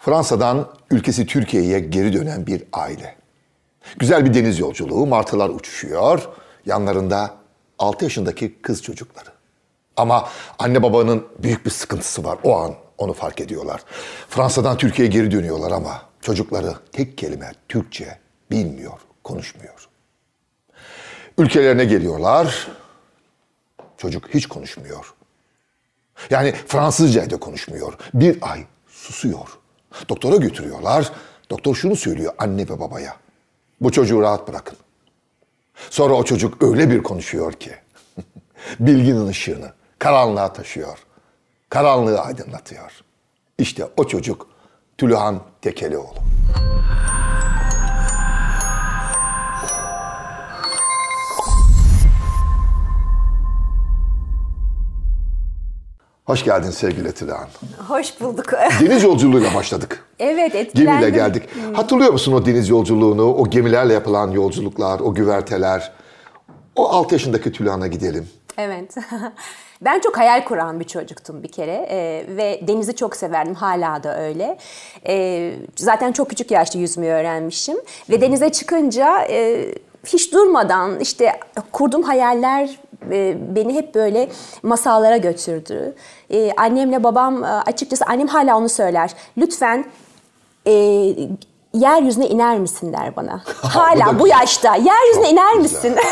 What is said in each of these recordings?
Fransa'dan ülkesi Türkiye'ye geri dönen bir aile. Güzel bir deniz yolculuğu, martılar uçuşuyor. Yanlarında 6 yaşındaki kız çocukları. Ama anne babanın büyük bir sıkıntısı var. O an onu fark ediyorlar. Fransa'dan Türkiye'ye geri dönüyorlar ama çocukları tek kelime Türkçe bilmiyor, konuşmuyor. Ülkelerine geliyorlar. Çocuk hiç konuşmuyor. Yani Fransızca da konuşmuyor. Bir ay susuyor. Doktora götürüyorlar. Doktor şunu söylüyor anne ve babaya. Bu çocuğu rahat bırakın. Sonra o çocuk öyle bir konuşuyor ki bilginin ışığını karanlığa taşıyor. Karanlığı aydınlatıyor. İşte o çocuk Tülühan Tekelioğlu. Hoş geldin sevgili Tülühan. Hoş bulduk. Deniz yolculuğuyla başladık. evet etkilendim. Gemiyle geldik. Hatırlıyor musun o deniz yolculuğunu, o gemilerle yapılan yolculuklar, o güverteler? O 6 yaşındaki Tülühan'a gidelim. Evet. Ben çok hayal kuran bir çocuktum bir kere ee, ve denizi çok severdim hala da öyle. Ee, zaten çok küçük yaşta yüzmeyi öğrenmişim ve denize çıkınca e, hiç durmadan işte kurduğum hayaller e, beni hep böyle masallara götürdü. E, annemle babam e, açıkçası annem hala onu söyler. Lütfen yeryüzüne iner misin der bana. Hala bu yaşta yeryüzüne Çok iner misin?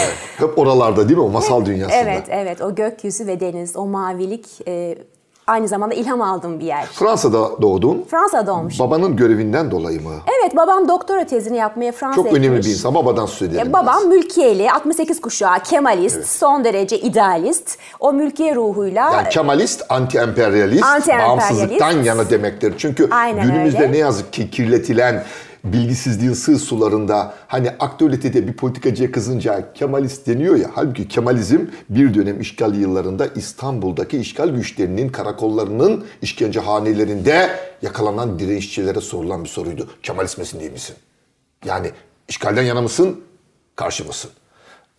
Evet. Hep oralarda değil mi o masal dünyasında? Evet, evet. O gökyüzü ve deniz, o mavilik e, aynı zamanda ilham aldığım bir yer. Fransa'da doğdun. Fransa'da doğmuşum. Babanın görevinden dolayı mı? Evet, babam doktora tezini yapmaya Fransa'ya Çok önemli gitmiş. bir insan. Babadan söz edelim. E, biraz. babam mülkiyeli, 68 kuşağı, kemalist, son derece idealist. O mülkiye ruhuyla Yani Kemalist, anti-emperyalist, Anti-emperyalist. bağımsızlıktan yana demektir. Çünkü Aynen günümüzde öyle. ne yazık ki kirletilen bilgisizliğin sığ sularında hani aktüelitede bir politikacıya kızınca Kemalist deniyor ya. Halbuki Kemalizm bir dönem işgal yıllarında İstanbul'daki işgal güçlerinin karakollarının işkencehanelerinde yakalanan direnişçilere sorulan bir soruydu. Kemalist misin değil misin? Yani işgalden yana mısın, karşı mısın?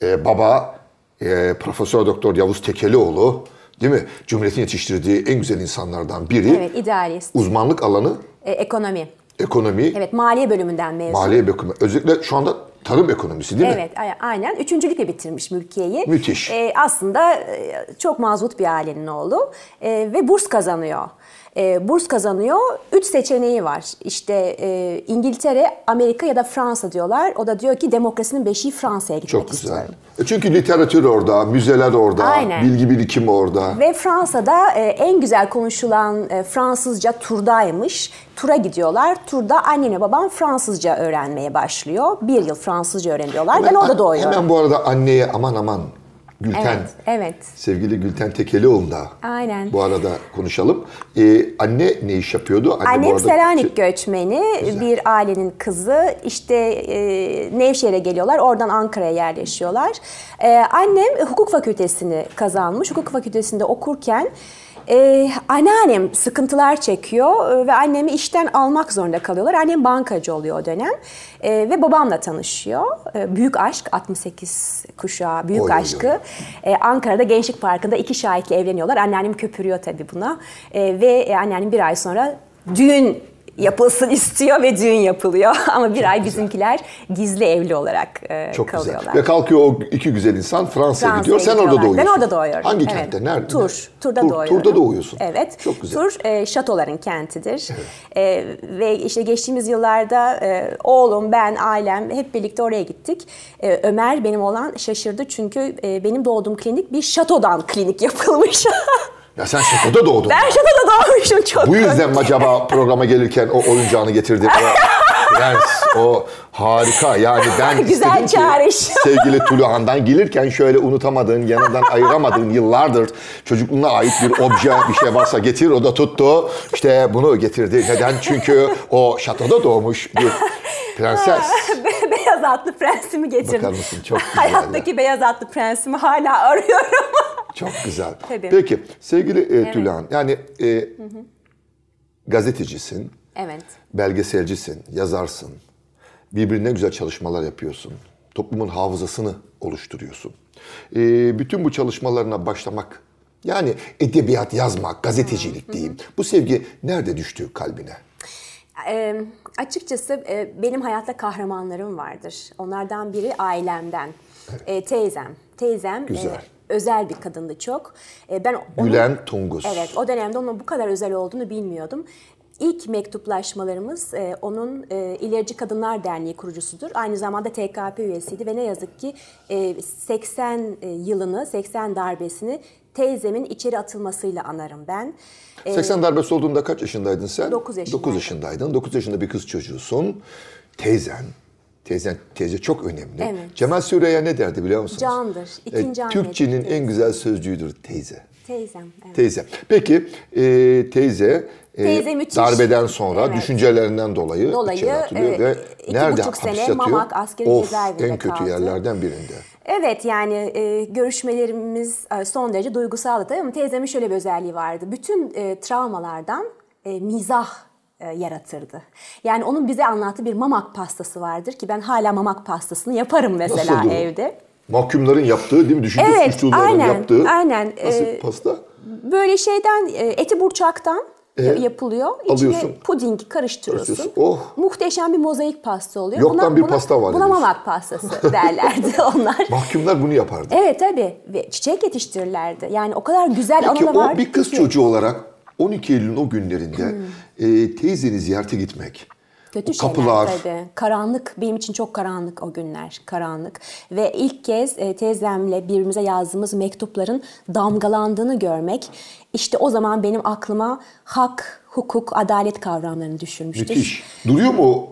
Ee, baba e, Profesör Doktor Yavuz Tekelioğlu değil mi? Cumhuriyet'in yetiştirdiği en güzel insanlardan biri. evet idealist, Uzmanlık alanı e, ekonomi. Ekonomi, Evet, maliye bölümünden mezun. maliye ekonomi. Özellikle şu anda tarım ekonomisi değil mi? Evet, aynen. Üçüncülükle bitirmiş mülkiyeyi. Müthiş. Ee, aslında e, çok mazbut bir ailenin oğlu Ee, ve burs kazanıyor. Ee, burs kazanıyor. Üç seçeneği var. İşte e, İngiltere, Amerika ya da Fransa diyorlar. O da diyor ki demokrasinin beşiği Fransa'ya gitmek Çok güzel. istiyorum. E Çünkü literatür orada, müzeler orada, Aynen. bilgi birikimi orada. Ve Fransa'da e, en güzel konuşulan e, Fransızca turdaymış. Tura gidiyorlar. Turda annemle babam Fransızca öğrenmeye başlıyor. Bir yıl Fransızca öğreniyorlar. Ben orada doğuyorum. Hemen bu arada anneye aman aman Gülten. Evet, evet. Sevgili Gülten Tekelioğlu'nda Aynen. bu arada konuşalım. Ee, anne ne iş yapıyordu? Anne bu Annem arada- Selanik göçmeni, bir ailenin kızı. İşte e, Nevşehir'e geliyorlar, oradan Ankara'ya yerleşiyorlar. E, annem hukuk fakültesini kazanmış. Hukuk fakültesinde okurken e, anneannem sıkıntılar çekiyor e, ve annemi işten almak zorunda kalıyorlar. Annem bankacı oluyor o dönem E, ve babamla tanışıyor. E, büyük aşk, 68 kuşağı büyük Oy, oy, oy. aşkı. E, Ankara'da Gençlik Parkı'nda iki şahitli evleniyorlar. Anneannem köpürüyor tabii buna. E, ve e, anneannem bir ay sonra düğün yapılsın istiyor ve düğün yapılıyor. Ama bir ay bizimkiler gizli evli olarak e, Çok kalıyorlar. güzel. Ve kalkıyor o iki güzel insan Fransa'ya Fransa'ya gidiyor. Sen orada doğuyorsun. Ben orada doğuyorum. Hangi Evet. kentte? Nerede? Tur. Tur'da Tur- doğuyorum. Tur'da doğuyorsun. Evet. Çok güzel. Tur e, şatoların kentidir. E, ve işte geçtiğimiz yıllarda e, oğlum, ben, ailem hep birlikte oraya gittik. E, Ömer benim olan şaşırdı çünkü e, benim doğduğum klinik bir şatodan klinik yapılmış. Ya sen şatoda doğdun. ben şatoda doğmuşum çok. Bu yüzden mi acaba programa gelirken o oyuncağını getirdin? O prens, o harika. Yani ben Güzel çağrış. sevgili Tuluhan'dan gelirken şöyle unutamadığın, yanından ayıramadığın yıllardır çocukluğuna ait bir obje, bir şey varsa getir. O da tuttu. İşte bunu getirdi. Neden? Çünkü o şatoda doğmuş bir prenses. beyaz atlı prensimi getirdim. Bakar mısın? Çok güzel Hayattaki beyaz atlı prensimi hala arıyorum. Çok güzel. Tabii. Peki sevgili e, Tülhan, yani e, gazetecisin, evet. belgeselcisin, yazarsın. Birbirine güzel çalışmalar yapıyorsun. Toplumun hafızasını oluşturuyorsun. Ee, bütün bu çalışmalarına başlamak Yani edebiyat yazmak, gazetecilik diyeyim. Bu sevgi nerede düştü kalbine? Ee, açıkçası e, benim hayatta kahramanlarım vardır. Onlardan biri ailemden. Ee, teyzem. Teyzem e, Güzel. Özel bir kadındı çok. E, ben onun- Gülen Tungus. Evet, o dönemde onun bu kadar özel olduğunu bilmiyordum. İlk mektuplaşmalarımız e, onun e, İlerici Kadınlar Derneği kurucusudur. Aynı zamanda TKP üyesiydi ve ne yazık ki e, 80 yılını, 80 darbesini teyzemin içeri atılmasıyla anarım ben. E, 80 darbesi olduğunda kaç yaşındaydın sen? Dokuz yaşındaydım. 9 yaşındaydın. 9 yaşında bir kız çocuğusun. Teyzen, teyzen, teyze çok önemli. Evet. Cemal Süreya ne derdi biliyor musunuz? Candır, ikinci E, Türkçenin en güzel sözcüğüdür teyze. Teyzem, evet. Teyze. Peki e, teyze, e, Teyze müthiş. darbeden sonra Evet. düşüncelerinden dolayı, Dolayı, atılıyor e, ve iki nerede buçuk sene yatıyor? Mamak askeri of, cezaevinde en kötü kaldı. yerlerden birinde. Evet yani e, görüşmelerimiz e, son derece duygusaldı tabii ama teyzemin şöyle bir özelliği vardı. Bütün e, travmalardan e, mizah e, yaratırdı. Yani onun bize anlattığı bir mamak pastası vardır ki ben hala mamak pastasını yaparım mesela Nasıldı bu? evde. Mahkumların yaptığı değil mi? Düşünce Evet, suçluların aynen, yaptığı. aynen. Nasıl Ee, pasta? Böyle şeyden e, eti burçaktan E, yapılıyor. İçine alıyorsun. puding karıştırıyorsun. Oh. Muhteşem bir mozaik pasta oluyor. Yoktan bir pasta var Buna mamak pastası derlerdi onlar. Mahkumlar bunu yapardı. Evet tabii ve çiçek yetiştirirlerdi. Yani o kadar güzel Peki anılar o var bir kız ki. çocuğu olarak 12 Eylül'ün o günlerinde Hmm. E, teyzeni ziyarete gitmek. Kötü o şeyler kapılar. tabii. Karanlık, benim için çok karanlık o günler. Karanlık. Ve ilk kez e, teyzemle birbirimize yazdığımız mektupların damgalandığını görmek, işte o zaman benim aklıma hak, hukuk, adalet kavramlarını düşürmüştür. Müthiş. Duruyor mu o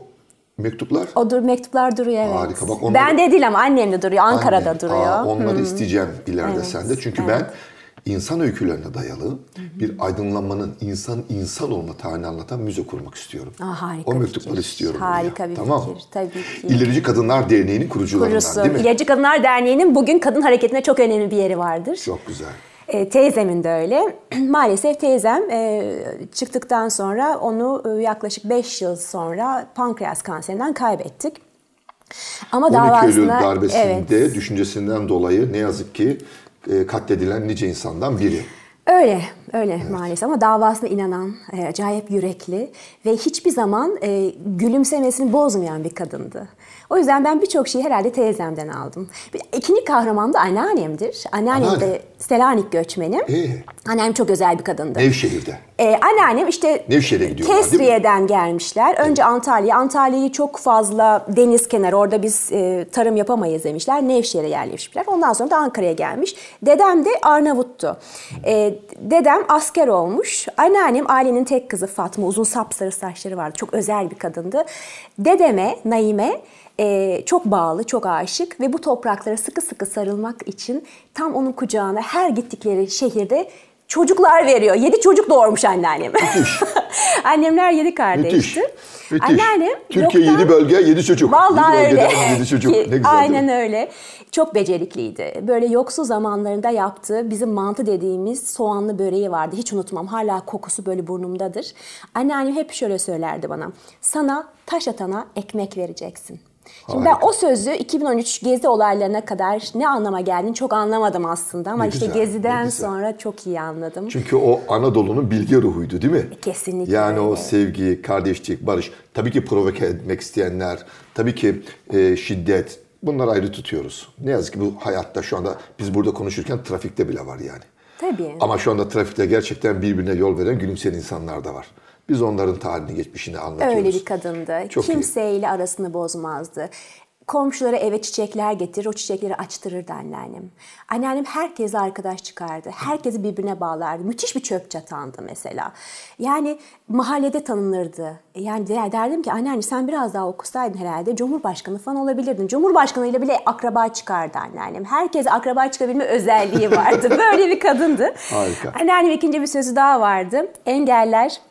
mektuplar? O dur, mektuplar duruyor evet. Harika, bak onları- Bende değil ama annemde duruyor, Ankara'da Anne. duruyor. Aa, onları isteyeceğim ileride Evet, sende. Çünkü ben insan öykülerine dayalı bir aydınlanmanın insan insan olma tarihini anlatan müze kurmak istiyorum. Aa, harika o mektupları fikir. istiyorum. Harika buraya. bir tamam. fikir, tabii ki. İlerici Kadınlar Derneği'nin kurucularından Kurusu. değil mi? İlerici Kadınlar Derneği'nin bugün kadın hareketine çok önemli bir yeri vardır. Çok güzel. E, teyzemin de öyle. Maalesef teyzem e, çıktıktan sonra onu e, yaklaşık 5 yıl sonra pankreas kanserinden kaybettik. Ama 12 Eylül davasına darbesinde evet, düşüncesinden dolayı ne yazık ki katledilen nice insandan biri. öyle öyle maalesef ama davasına inanan, e, acayip yürekli ve hiçbir zaman e, gülümsemesini bozmayan bir kadındı. O yüzden ben birçok şeyi herhalde teyzemden aldım. Bir- İkinci kahraman da anneannemdir. Anneannem Anneanne. de Selanik göçmeni. Ee? Annem çok özel bir kadındı. Nevşehir'de. Ee, anneannem işte Nevşehir'e gidiyorlar? Kesriye'den gelmişler. Önce Antalya. Antalya'yı çok fazla deniz kenarı. Orada biz e, tarım yapamayız demişler. Nevşehir'e yerleşmişler. Ondan sonra da Ankara'ya gelmiş. Dedem de Arnavut'tu. Ee, dedem asker olmuş. Anneannem ailenin tek kızı Fatma. Uzun sapsarı saçları vardı. Çok özel bir kadındı. Dedeme, Naime e, çok bağlı, çok aşık ve bu topraklara sıkı sıkı sarılmak için tam onun kucağına her gittikleri şehirde çocuklar veriyor. Yedi çocuk doğurmuş anneannem. Annemler yedi Müthiş. kardeşti. Müthiş. Anneannem Türkiye yoktan- 7 bölge 7 çocuk. Vallahi yedi öyle. 7 çocuk. Ne güzel. Aynen öyle. Çok becerikliydi. Böyle yoksul zamanlarında yaptığı bizim mantı dediğimiz soğanlı böreği vardı. Hiç unutmam. Hala kokusu böyle burnumdadır. Anneannem hep şöyle söylerdi bana. Sana taş atana ekmek vereceksin. Şimdi ben o sözü 2013 Gezi olaylarına kadar ne anlama geldiğini çok anlamadım aslında. Ama Ne işte güzel, Gezi'den sonra çok iyi anladım. Çünkü o Anadolu'nun bilge ruhuydu değil mi? Kesinlikle Yani o öyle. sevgi, kardeşlik, barış. Tabii ki provoke etmek isteyenler, tabii ki e, şiddet. Bunları ayrı tutuyoruz. Ne yazık ki bu hayatta şu anda biz burada konuşurken trafikte bile var yani. Tabii. Ama şu anda trafikte gerçekten birbirine yol veren gülümseyen insanlar da var. Biz onların tarihini, geçmişini anlatıyoruz. Öyle bir kadındı. Çok iyi. Kimseyle arasını bozmazdı. Komşulara eve çiçekler getirir, o çiçekleri açtırırdı anneannem. Anneannem herkese arkadaş çıkardı. Herkesi birbirine bağlardı. Müthiş bir çöp çatandı mesela. Yani mahallede tanınırdı. Yani der- derdim ki anneanne sen biraz daha okusaydın herhalde Cumhurbaşkanı falan olabilirdin. Cumhurbaşkanıyla bile akraba çıkardı anneannem. Herkese akraba çıkabilme özelliği vardı. Böyle bir kadındı. Harika. Anneannem ikinci bir sözü daha vardı. Engeller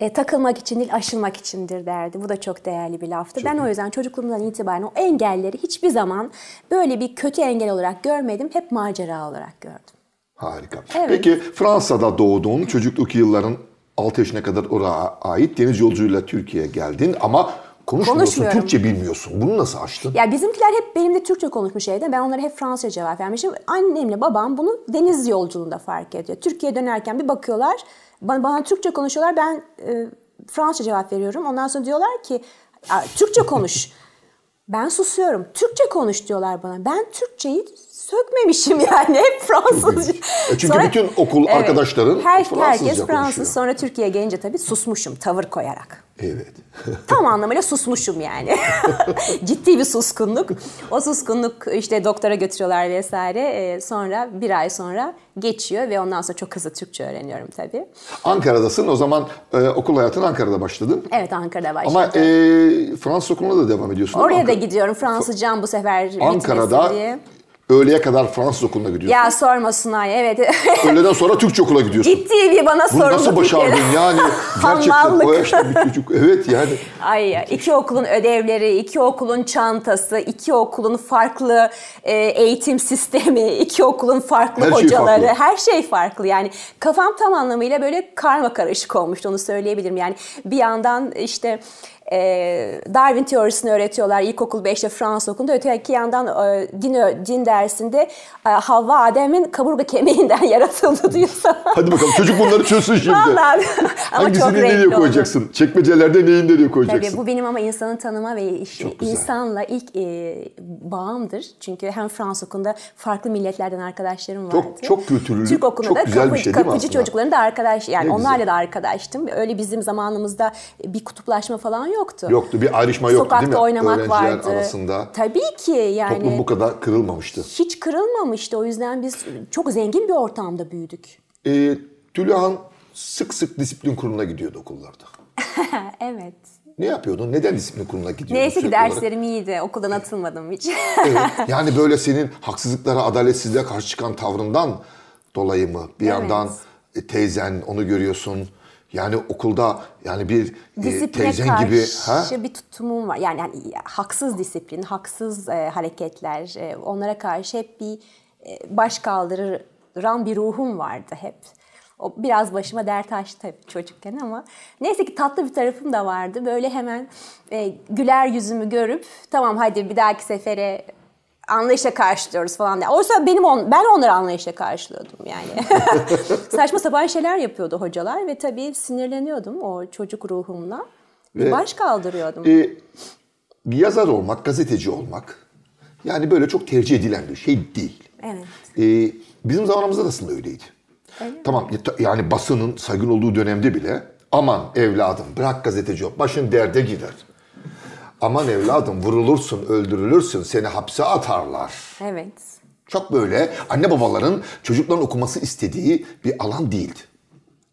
e, takılmak için değil aşılmak içindir derdi. Bu da çok değerli bir laftı. ben o yüzden çocukluğumdan itibaren o engelleri hiçbir zaman böyle bir kötü engel olarak görmedim. Hep macera olarak gördüm. Harika. Evet. Peki Fransa'da doğduğun çocukluk yılların 6 yaşına kadar oraya ait deniz yolculuğuyla Türkiye'ye geldin ama Konuşmuyorsun. Türkçe bilmiyorsun. Bunu nasıl açtın? Ya bizimkiler hep benimle Türkçe konuşmuş evde. Ben onlara hep Fransızca cevap vermişim. Annemle babam bunu deniz yolculuğunda fark ediyor. Türkiye'ye dönerken bir bakıyorlar. Bana, bana Türkçe konuşuyorlar. Ben e, Fransızca cevap veriyorum. Ondan sonra diyorlar ki "Aa, Türkçe konuş. ben susuyorum. Türkçe konuş diyorlar bana. Ben Türkçeyi sökmemişim yani. Hep Fransızca. E çünkü bütün okul arkadaşların her, Fransızca Herkes konuşuyor. Fransız. Sonra Türkiye'ye gelince tabii susmuşum tavır koyarak. Evet. Tam anlamıyla susmuşum yani. Ciddi bir suskunluk. O suskunluk işte doktora götürüyorlar vesaire. Ee, sonra bir ay sonra geçiyor ve ondan sonra çok hızlı Türkçe öğreniyorum tabii. Ankara'dasın. O zaman e, okul hayatın Ankara'da başladın. Evet Ankara'da başladım. Ama e, Fransız okuluna da devam ediyorsun. Oraya da gidiyorum. Fransızcam bu sefer Ankara'da diye. Öğleye kadar Fransız okuluna gidiyorsun. Ya sorma Sunay evet. Öğleden sonra Türkçe okula gidiyorsun. Ciddi bir bana Bunu sorumluluk nasıl başardın yani? Gerçekten o yaşta bir çocuk. Evet yani. Ay iki okulun ödevleri, iki okulun çantası, iki okulun farklı e, eğitim sistemi, iki okulun farklı Her şey hocaları, farklı. her şey farklı. Yani kafam tam anlamıyla böyle karma karışık olmuştu onu söyleyebilirim. Yani bir yandan işte e, Darwin teorisini öğretiyorlar ilkokul 5'te Fransız okulunda. Öteki yandan e, din, din dersinde e, Havva Adem'in kaburga kemiğinden yaratıldı diyorsa. Hadi bakalım çocuk bunları çözsün şimdi. Vallahi ama Hangisini nereye renkli oldu. koyacaksın? Çekmecelerde neyin nereye koyacaksın? Tabii bu benim ama insanı tanıma ve iş- Çok güzel. insanla ilk e, bağımdır. Çünkü hem Fransız okulunda farklı milletlerden arkadaşlarım vardı. Çok- çok kültürlü, Türk okulunda çok da güzel bir kapıcı, şey kapıcı aslında? çocukların da arkadaş yani Ne onlarla güzel. da arkadaştım. Öyle bizim zamanımızda bir kutuplaşma falan yoktu. Yoktu bir ayrışma yoktu Sokakta değil mi? oynamak Öğrenciler vardı. arasında. Tabii ki yani. Toplum bu kadar kırılmamıştı. Hiç kırılmamıştı. O yüzden biz çok zengin bir ortamda büyüdük. Ee, Tülyahan sık sık disiplin kuruluna gidiyordu okullarda. evet. Ne yapıyordun? Neden disiplin kuruluna gidiyordun? Neyse ki sürekli olarak? derslerim iyiydi. Okuldan atılmadım hiç. Evet. Yani böyle senin haksızlıklara, adaletsizliğe karşı çıkan tavrından dolayı mı? Bir Evet. yandan e, teyzen onu görüyorsun. Yani okulda yani bir e, disipline teyzen karşı gibi ha? bir tutumum var. Yani, yani haksız disiplin, haksız e, hareketler, e, onlara karşı hep bir e, baş kaldıran bir ruhum vardı hep. O biraz başıma dert açtı tabii çocukken ama neyse ki tatlı bir tarafım da vardı. Böyle hemen e, güler yüzümü görüp tamam hadi bir dahaki sefere anlayışla karşılıyoruz falan diye. Oysa benim on, ben onları anlayışla karşılıyordum yani. Saçma sapan şeyler yapıyordu hocalar ve tabii sinirleniyordum o çocuk ruhumla. Ve- baş kaldırıyordum. E, bir yazar olmak, gazeteci olmak yani böyle çok tercih edilen bir şey değil. Evet. E, bizim zamanımızda da aslında öyleydi. Tamam ya- yani basının saygın olduğu dönemde bile aman evladım bırak gazeteci ol başın derde gider. Aman evladım vurulursun öldürülürsün seni hapse atarlar. Evet. Çok böyle anne babaların çocukların okuması istediği bir alan değildi.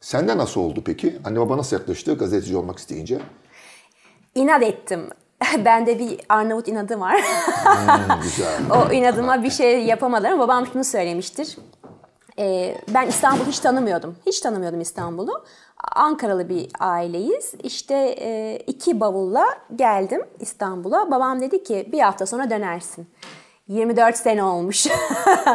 Sende nasıl oldu peki? Anne baba nasıl yaklaştı gazeteci olmak isteyince? İnat ettim. Bende bir Arnavut inadı var. Hmm, güzel. o inadıma bir şey yapamadım. Babam şunu söylemiştir. Ee, ben İstanbul'u hiç tanımıyordum. Hiç tanımıyordum İstanbul'u. Ankaralı bir aileyiz. İşte e, iki bavulla geldim İstanbul'a. Babam dedi ki bir hafta sonra dönersin. 24 sene olmuş.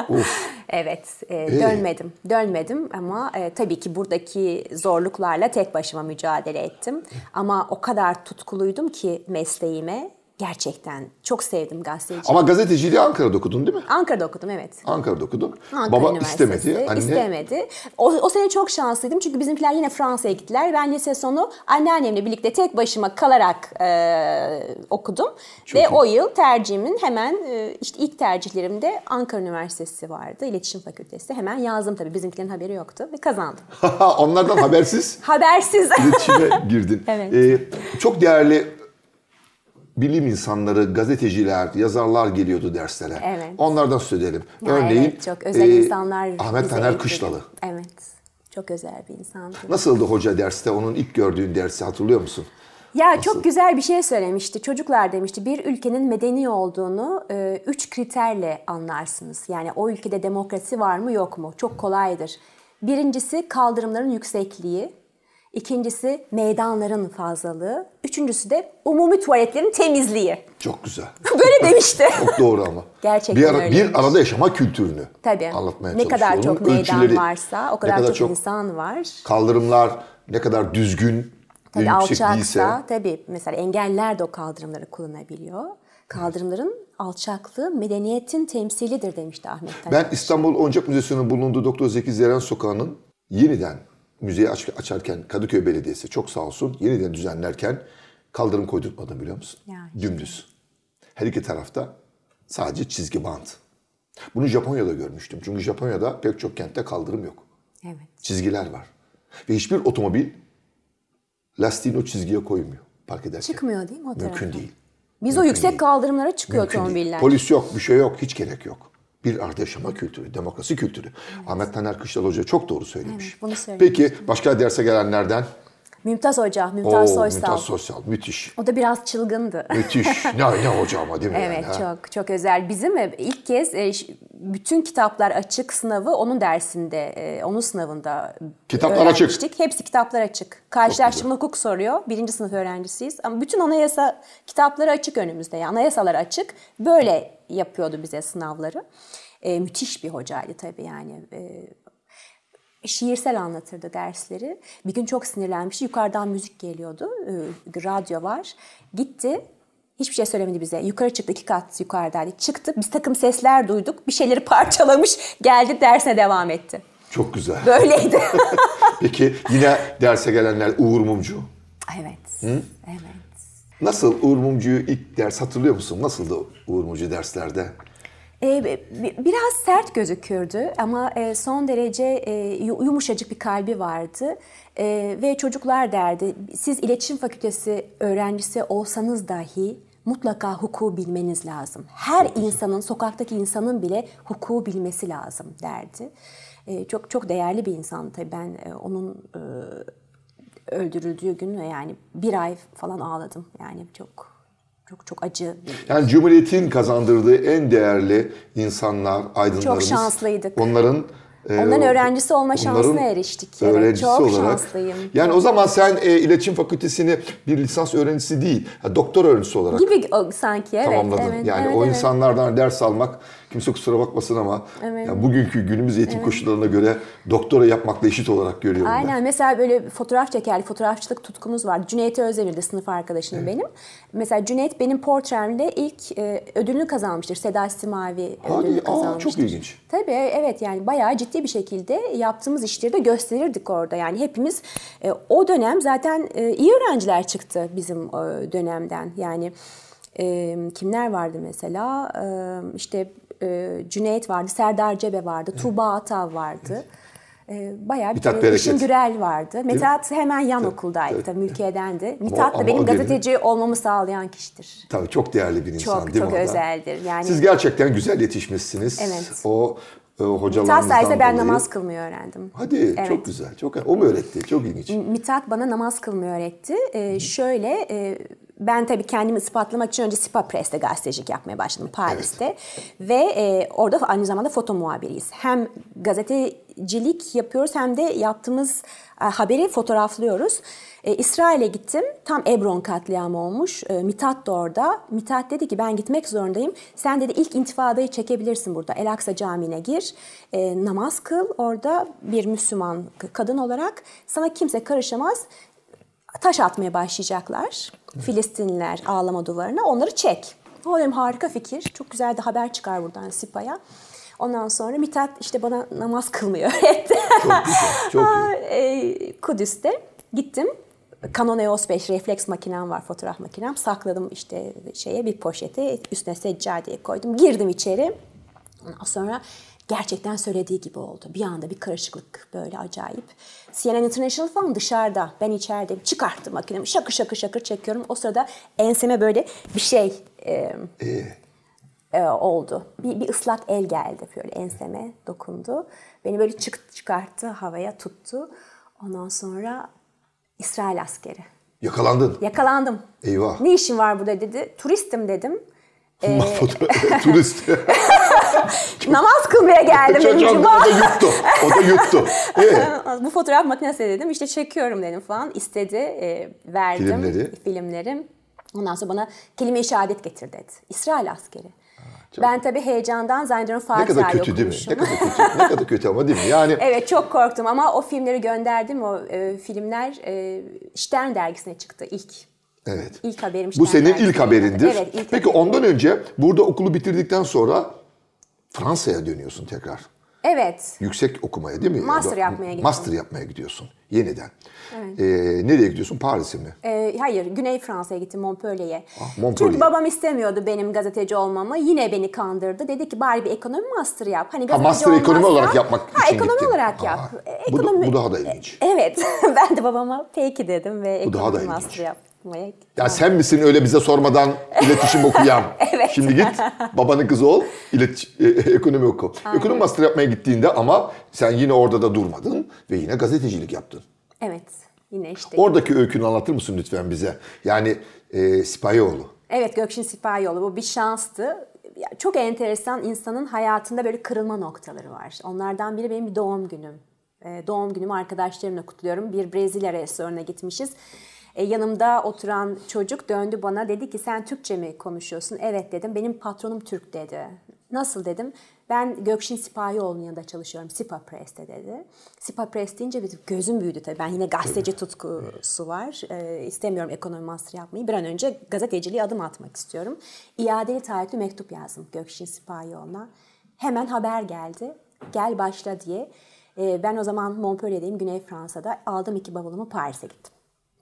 evet, e, dönmedim. Dönmedim ama e, tabii ki buradaki zorluklarla tek başıma mücadele ettim. Ama o kadar tutkuluydum ki mesleğime. Gerçekten çok sevdim gazeteci. Ama gazeteciliği Ankara'da okudun değil mi? Ankara'da okudum evet. Ankara'da okudun. Ankara Baba istemedi. Anne İstemedi. O, o sene çok şanslıydım çünkü bizimkiler yine Fransa'ya gittiler. Ben lise sonu anneannemle birlikte tek başıma kalarak e, okudum. Ve iyi. o yıl tercihimin hemen e, işte ilk tercihlerimde Ankara Üniversitesi vardı. İletişim Fakültesi. Hemen yazdım tabii bizimkilerin haberi yoktu ve kazandım. onlardan habersiz Habersiz. iletişime girdin. Evet. Ee, çok değerli bilim insanları, gazeteciler, yazarlar geliyordu derslere. Evet. Onlardan söz edelim. Ya Örneğin evet, çok özel e, insanlar. Ahmet Taner. Kışlalı. Evet. Çok özel bir insandı. Nasıldı hoca derste? Onun ilk gördüğün dersi hatırlıyor musun? Ya çok güzel bir şey söylemişti. Çocuklar demişti bir ülkenin medeni olduğunu e, üç kriterle anlarsınız. Yani o ülkede demokrasi var mı yok mu? Çok kolaydır. Birincisi kaldırımların yüksekliği. İkincisi meydanların fazlalığı. Üçüncüsü de umumi tuvaletlerin temizliği. Çok güzel. Böyle demişti. Çok doğru ama. Gerçekten bir, ara, öyleymiş. bir arada yaşama kültürünü Tabii. anlatmaya ne kadar çok meydan ölçüleri, varsa o ne kadar, çok, insan var. Kaldırımlar ne kadar düzgün, Tabii yüksek alçaksa değilse. tabii mesela engeller de o kaldırımları kullanabiliyor. Kaldırımların alçaklığı medeniyetin temsilidir demişti Ahmet Taner. Ben İstanbul Oyuncak Müzesi'nin bulunduğu Doktor Zeki Zeren Sokağı'nın yeniden müzeyi aç- açarken Kadıköy Belediyesi çok sağ olsun yeniden düzenlerken kaldırım koydurtmadım biliyor musun? Ya Dümdüz. Her iki tarafta sadece çizgi bant. Bunu Japonya'da görmüştüm. Çünkü Japonya'da pek çok kentte kaldırım yok. Evet. Çizgiler var. Ve hiçbir otomobil lastiğini o çizgiye koymuyor park ederken. Çıkmıyor değil mi o tarafa? Mümkün değil. Biz o yüksek kaldırımlara çıkıyor Mümkün değil. otomobiller. Polis yok, bir şey yok, hiç gerek yok. Bir arada yaşama kültürü, demokrasi kültürü. Ahmet Taner Kışlalı Hoca çok doğru söylemiş. Evet, bunu. Peki başka derse gelenlerden? Mümtaz Hoca, Mümtaz Oo, Soysal. Mümtaz Sosyal, müthiş. O da biraz çılgındı. Müthiş. ne, ne hoca ama değil mi? Evet yani, ha? çok çok özel. Bizim e, ilk kez e, bütün kitaplar açık sınavı onun dersinde, e, onun sınavında Kitaplar açık. Hepsi kitaplar açık. Karşılaştırma hukuk soruyor. Birinci sınıf öğrencisiyiz. Ama bütün anayasa kitapları açık önümüzde. Yani anayasalar açık. Böyle yapıyordu bize sınavları. E, müthiş bir hocaydı tabii yani. E, şiirsel anlatırdı dersleri. Bir gün çok sinirlenmişti. Yukarıdan müzik geliyordu. Ee, radyo var. Gitti. Hiçbir şey söylemedi bize. Yukarı çıktı. iki kat yukarıdaydı. Çıktı. Biz takım sesler duyduk. Bir şeyleri parçalamış. Geldi dersine devam etti. Çok güzel. Böyleydi. Peki yine derse gelenler Uğur Mumcu. evet. Evet. Nasıl Uğur Mumcu'yu ilk ders hatırlıyor musun? Nasıldı Uğur Mumcu derslerde? Ee, bi- biraz sert gözükürdü ama e, son derece e, yu- yumuşacık bir kalbi vardı. E, ve çocuklar derdi, siz iletişim fakültesi öğrencisi olsanız dahi mutlaka hukuku bilmeniz lazım. Her insanın, sokaktaki insanın bile hukuku bilmesi lazım derdi. Çok çok değerli bir insan tabii ben onun öldürüldüğü gün yani bir ay falan ağladım. Yani çok çok çok acı Yani Cumhuriyet'in kazandırdığı en değerli insanlar, aydınlarımız. Çok şanslıydık. Onların e, Onların öğrencisi olma şansına eriştik. Evet, öğrencisi çok olarak. şanslıyım. Yani o zaman sen e, iletişim fakültesini bir lisans öğrencisi değil, doktor öğrencisi olarak Gibi sanki evet. tamamladın. evet, yani evet, o evet. insanlardan ders almak kimse kusura bakmasın ama yani bugünkü günümüz eğitim koşullarına göre doktora yapmakla eşit olarak görüyorum ben. Aynen mesela böyle fotoğraf çekerdik. Fotoğrafçılık tutkumuz vardı. Cüneyt Özdemir'de sınıf arkadaşım benim. Mesela Cüneyt benim portremle ilk e, ödülünü kazanmıştır. Seda Simavi Hadi, ödülünü aa, kazanmıştır. çok ilginç. Tabii evet yani bayağı ciddi bir şekilde yaptığımız işleri de gösterirdik orada. Yani hepimiz e, o dönem zaten e, iyi öğrenciler çıktı bizim e, dönemden. Yani e, kimler vardı mesela? E, işte e, Cüneyt vardı, Serdar Cebe vardı, Tuğba Atav vardı. E, bayağı bir Mithat Bereket. Gürel vardı. Mithat hemen yan okuldaydı tabii. tabii, Mülkiye'dendi. Mithat da benim gazeteci olmamı sağlayan kişidir. Tabii çok değerli bir insan Çok, değil çok mi da? özeldir. Yani- Siz gerçekten güzel yetişmişsiniz. Evet. O e, Mithat hocalarınızdan sayesinde ben dolayı. namaz kılmayı öğrendim. Hadi Evet. çok güzel. Çok o mu öğretti? Çok ilginç. Mithat bana namaz kılmayı öğretti. Ee, şöyle e, ben tabii kendimi ispatlamak için önce Sipa Press'te gazetecilik yapmaya başladım Paris'te. Ve e, orada aynı zamanda foto muhabiriyiz. Hem gazetecilik yapıyoruz hem de yaptığımız e, haberi fotoğraflıyoruz. E, İsrail'e gittim. Tam Ebron katliamı olmuş. E, Mithat da orada. Mithat dedi ki ben gitmek zorundayım. Sen dedi ilk intifadayı çekebilirsin burada. El Aksa Camii'ne gir. E, namaz kıl orada bir Müslüman kadın olarak. Sana kimse karışamaz taş atmaya başlayacaklar. Filistinliler ağlama duvarına. Onları çek. O dedim harika fikir. Çok güzel de haber çıkar buradan Sipa'ya. Ondan sonra Mithat işte bana namaz kılmayı öğretti. Çok güzel. Çok iyi. e, Kudüs'te gittim. Canon EOS 5 refleks makinem var, fotoğraf makinem. Sakladım işte şeye bir poşete, üstüne seccadeye koydum. Girdim içeri. Ondan sonra gerçekten söylediği gibi oldu. Bir anda bir karışıklık böyle acayip. CNN International falan dışarıda. Ben içerideyim. Çıkarttım makinemi. Şakır şakır şakır çekiyorum. O sırada enseme böyle bir şey e, e, oldu. Bir, bir ıslak el geldi böyle enseme dokundu. Beni böyle çık, çıkarttı havaya tuttu. Ondan sonra İsrail askeri. Yakalandın. Yakalandım. Eyvah. Ne işin var burada dedi. Turistim dedim. Turist. Namaz kılmaya geldim. Cuma. o da yuttu. O da yuttu. Evet. Bu fotoğraf makinesi dedim. İşte çekiyorum dedim falan. İstedi. e, verdim. Filmleri. Filmleri. Ondan sonra bana kelime-i şehadet getir dedi. İsrail askeri. Ben tabii heyecandan zannediyorum Ne Fatiha'yı kadar kötü değil mi? Ne kadar kötü. Ne kadar kötü ama değil mi? Yani Evet çok korktum ama o filmleri gönderdim. O e, filmler e, Stern dergisine çıktı ilk. evet. İlk haberim Bu senin ilk haberindir. Evet ilk Peki ondan önce burada okulu bitirdikten sonra Fransa'ya dönüyorsun tekrar. Evet. Yüksek okumaya değil mi? Master yapmaya gittim. Master yapmaya gidiyorsun yeniden. Ee, nereye gidiyorsun? Paris'e mi? Ee, hayır, Güney Fransa'ya gittim Montpellier'e. Ah, Montpellier. Çünkü babam istemiyordu benim gazeteci olmamı. Yine beni kandırdı. Dedi ki bari bir ekonomi master yap. Hani gazeteci master ekonomi olmazsan- olarak yapmak ha, için ekonomi gittin. olarak yap. Aa, E, bu da- ekonomi- bu daha da ilginç. Evet. ben de babama peki dedim ve ekonomi ilginç. master yapmaya gittim. Ya sen misin öyle bize sormadan iletişim okuyan? Evet. Şimdi git babanın kızı ol, iletiş- e, ekonomi oku. Ekonomi master yapmaya gittiğinde ama sen yine orada da durmadın ve yine gazetecilik yaptın. Evet. Yine işte. Oradaki öykünü anlatır mısın lütfen bize? Yani e, Sipahioğlu. Evet Gökşin Sipahioğlu bu bir şanstı. Çok enteresan insanın hayatında böyle kırılma noktaları var. Onlardan biri benim bir doğum günüm. Ee, doğum günümü arkadaşlarımla kutluyorum. Bir Brezilya restoranına gitmişiz. Ee, yanımda oturan çocuk döndü bana dedi ki sen Türkçe mi konuşuyorsun? Evet dedim. Benim patronum Türk dedi. Nasıl dedim. Ben Gökşin Sipahioğlu'nun yanında çalışıyorum. Sipa Press'te dedi. Sipa Press deyince bir gözüm büyüdü tabii. Ben yine gazeteci tutkusu var. Ee, istemiyorum ekonomi master yapmayı. Bir an önce gazeteciliğe adım atmak istiyorum. İadeli taahhütlü mektup yazdım Gökşin Sipahioğlu'na. Hemen haber geldi. Gel başla diye. Ee, ben o zaman Montpellier'deyim, Güney Fransa'da. Aldım iki bavulumu Paris'e gittim.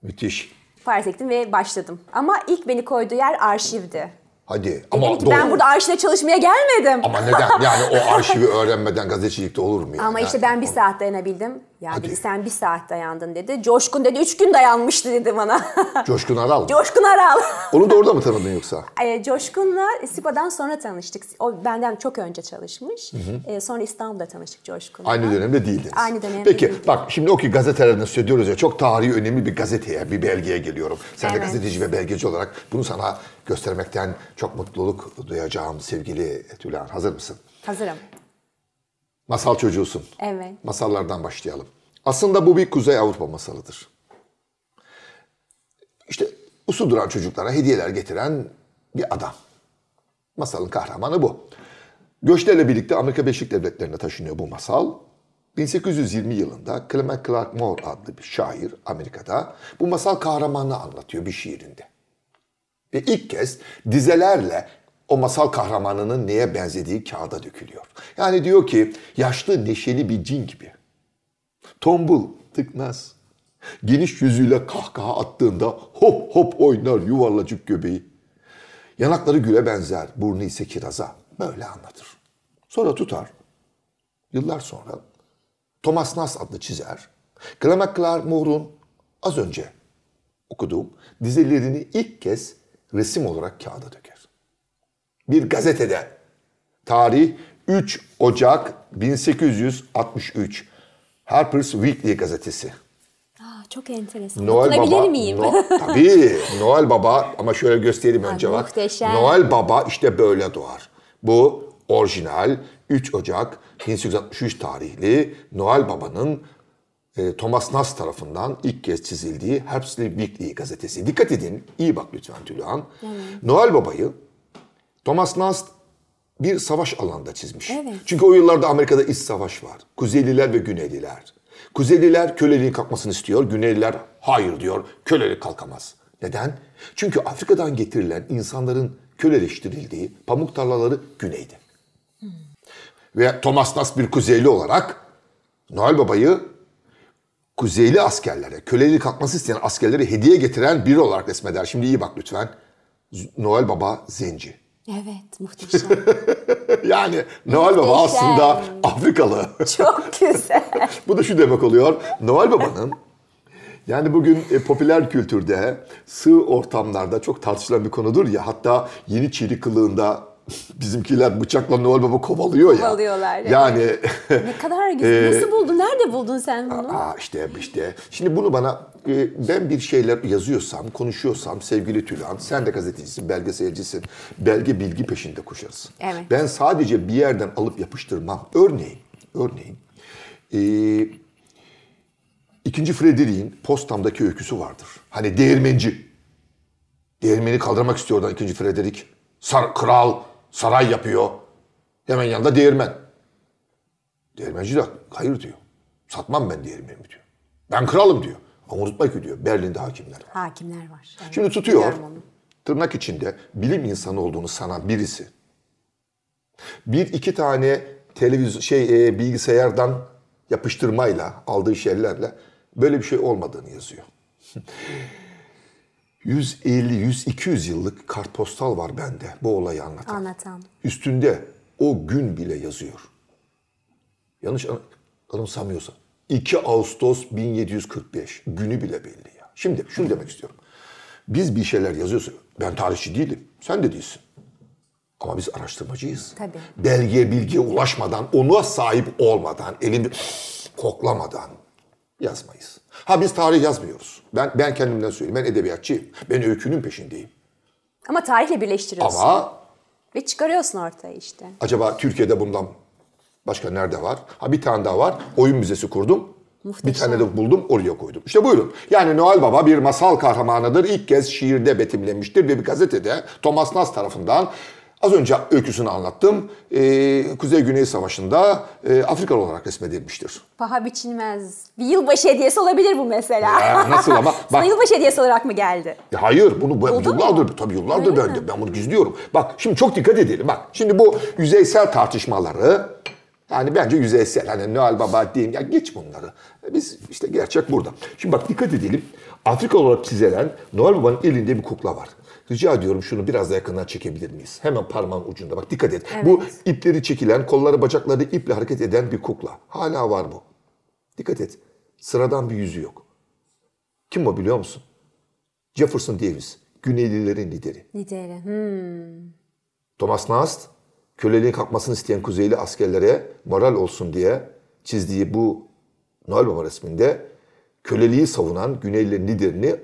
Müthiş. Paris'e gittim ve başladım. Ama ilk beni koyduğu yer arşivdi. Hadi ama Dedim ki doğru. ben burada arşivde çalışmaya gelmedim. Ama neden? Yani o arşivi öğrenmeden gazetecilikte olur mu? Yani? Ama işte ben bir saat dayanabildim. Ya Hadi. dedi sen bir saat dayandın dedi. Coşkun dedi üç gün dayanmıştı dedi bana. Coşkun Aral mı? Coşkun Aral. Onu da orada mı tanıdın yoksa? E, Coşkun'la Sipa'dan sonra tanıştık. O benden çok önce çalışmış. E, sonra İstanbul'da tanıştık Coşkun'la. Aynı dönemde değildiniz. Aynı dönemde Peki değildik. bak şimdi o ki gazetelerden söylüyoruz ya çok tarihi önemli bir gazeteye, bir belgeye geliyorum. Sen de Evet. gazeteci ve belgeci olarak bunu sana göstermekten çok mutluluk duyacağım sevgili Tülan. Hazır mısın? Hazırım. Masal çocuğusun. Evet. Masallardan başlayalım. Aslında bu bir Kuzey Avrupa masalıdır. İşte usul duran çocuklara hediyeler getiren bir adam. Masalın kahramanı bu. Göçlerle birlikte Amerika Birleşik Devletleri'ne taşınıyor bu masal. 1820 yılında Clement Clark Moore adlı bir şair Amerika'da bu masal kahramanını anlatıyor bir şiirinde. Ve ilk kez dizelerle o masal kahramanının neye benzediği kağıda dökülüyor. Yani diyor ki yaşlı neşeli bir cin gibi. Tombul, tıknaz. Geniş yüzüyle kahkaha attığında hop hop oynar yuvarlacık göbeği. Yanakları güle benzer, burnu ise kiraza. Böyle anlatır. Sonra tutar. Yıllar sonra Thomas Nas adlı çizer, Clement Clark Moore'un az önce okuduğum dizelerini ilk kez resim olarak kağıda döker. Bir gazetede tarih 3 Ocak 1863 Harper's Weekly gazetesi. Aa, çok enteresan. Noel Baba. miyim? No- tabii Noel Baba ama şöyle göstereyim önce bak. muhteşem. Noel Baba işte böyle doğar. Bu orijinal 3 Ocak 1863 tarihli Noel Baba'nın e, Thomas Nas tarafından ilk kez çizildiği Harper's Weekly gazetesi. Dikkat edin, iyi bak lütfen Tülhan. Noel Baba'yı Thomas Nas bir savaş alanında çizmiş. Evet. Çünkü o yıllarda Amerika'da iç savaş var. Kuzeyliler ve Güneyliler. Kuzeyliler köleliğin kalkmasını istiyor. Güneyliler hayır diyor. Kölelik kalkamaz. Neden? Çünkü Afrika'dan getirilen insanların köleleştirildiği pamuk tarlaları güneydi. Ve Thomas Nas bir Kuzeyli olarak Noel Baba'yı Kuzeyli askerlere, kölelik kalkması isteyen askerlere hediye getiren biri olarak resmeder. Şimdi iyi bak lütfen. Noel Baba zenci. Evet muhteşem. Yani Noel Baba Muhteşem. aslında Afrikalı. çok güzel. Bu da şu demek oluyor. Noel Baba'nın yani bugün e, popüler kültürde sığ ortamlarda çok tartışılan bir konudur ya. Hatta yeni kılığında bizimkiler bıçakla Noel Baba kovalıyor ya. Kovalıyorlar, evet. Yani ne kadar güzel. Nasıl buldun? Nerede buldun sen bunu? Aa işte işte. Şimdi bunu bana e, ben bir şeyler yazıyorsam, konuşuyorsam sevgili Tülhan, sen de gazetecisin, belgeselcisin. Belge bilgi peşinde koşarız. Evet. Ben sadece bir yerden alıp yapıştırmam. Örneğin, örneğin e, İkinci Frederick'in Postam'daki öyküsü vardır. Hani değirmenci. Değirmeni kaldırmak istiyor oradan ikinci Frederick. Sar, kral Saray yapıyor. Hemen yanında değirmen. Değirmenci de hayır diyor. Satmam ben değirmenimi diyor. Ben kralım diyor. Ama unutma ki diyor Berlin'de hakimler var. Hakimler var. Evet, Şimdi tutuyor tırnak içinde bilim insanı olduğunu sanan birisi bir iki tane televizyon şey e, bilgisayardan yapıştırmayla aldığı şeylerle böyle bir şey olmadığını yazıyor. 150 100 200 yıllık kartpostal var bende bu olayı anlatan. Anlatan. Üstünde o gün bile yazıyor. Yanlış an- anımsamıyorsam. 2 Ağustos 1745. Günü bile belli ya. Şimdi şunu demek istiyorum. Biz bir şeyler yazıyorsa, ben tarihçi değilim, sen de değilsin. Ama biz araştırmacıyız. Tabii. Belgeye, bilgiye ulaşmadan, ona sahip olmadan, elini koklamadan yazmayız. Ha biz tarih yazmıyoruz. Ben ben kendimden söyleyeyim. Ben edebiyatçıyım. Ben öykünün peşindeyim. Ama tarihle birleştiriyorsun. Ama Ve çıkarıyorsun ortaya işte. Acaba Türkiye'de bundan başka nerede var? Ha bir tane daha var. Oyun müzesi kurdum. Muhteşem. Bir tane de buldum oraya koydum. İşte buyurun. Yani Noel Baba bir masal kahramanıdır. İlk kez şiirde betimlenmiştir ve bir gazetede Thomas Nast tarafından az önce öyküsünü anlattım. Ee, Kuzey-Güney Savaşı'nda e, Afrikalı olarak resmedilmiştir. Paha biçilmez. Bir yılbaşı hediyesi olabilir bu mesela. Ya nasıl ama? Sana Bak yılbaşı hediyesi olarak mı geldi? Ya hayır bunu bu- mu? yıllardır tabii yıllardır Öyle ben mi? ben bunu gizliyorum. Bak şimdi çok dikkat edelim. Bak şimdi bu yüzeysel tartışmaları yani bence yüzeysel hani Noel Baba diyeyim ya geç bunları. Biz işte gerçek burada. Şimdi bak dikkat edelim. Afrika olarak çizilen Noel Baba'nın elinde bir kukla var. Rica ediyorum şunu biraz da yakından çekebilir miyiz? Hemen parmağın ucunda bak dikkat et. Bu ipleri çekilen, kolları bacakları iple hareket eden bir kukla. Hala var bu. Dikkat et. Sıradan bir yüzü yok. Kim o biliyor musun? Jefferson Davis, Güneylilerin lideri. Lideri. Hmm. Thomas Nast, köleliğin kalkmasını isteyen Kuzeyli askerlere moral olsun diye çizdiği bu Noel Baba resminde köleliği savunan Güneylilerin liderini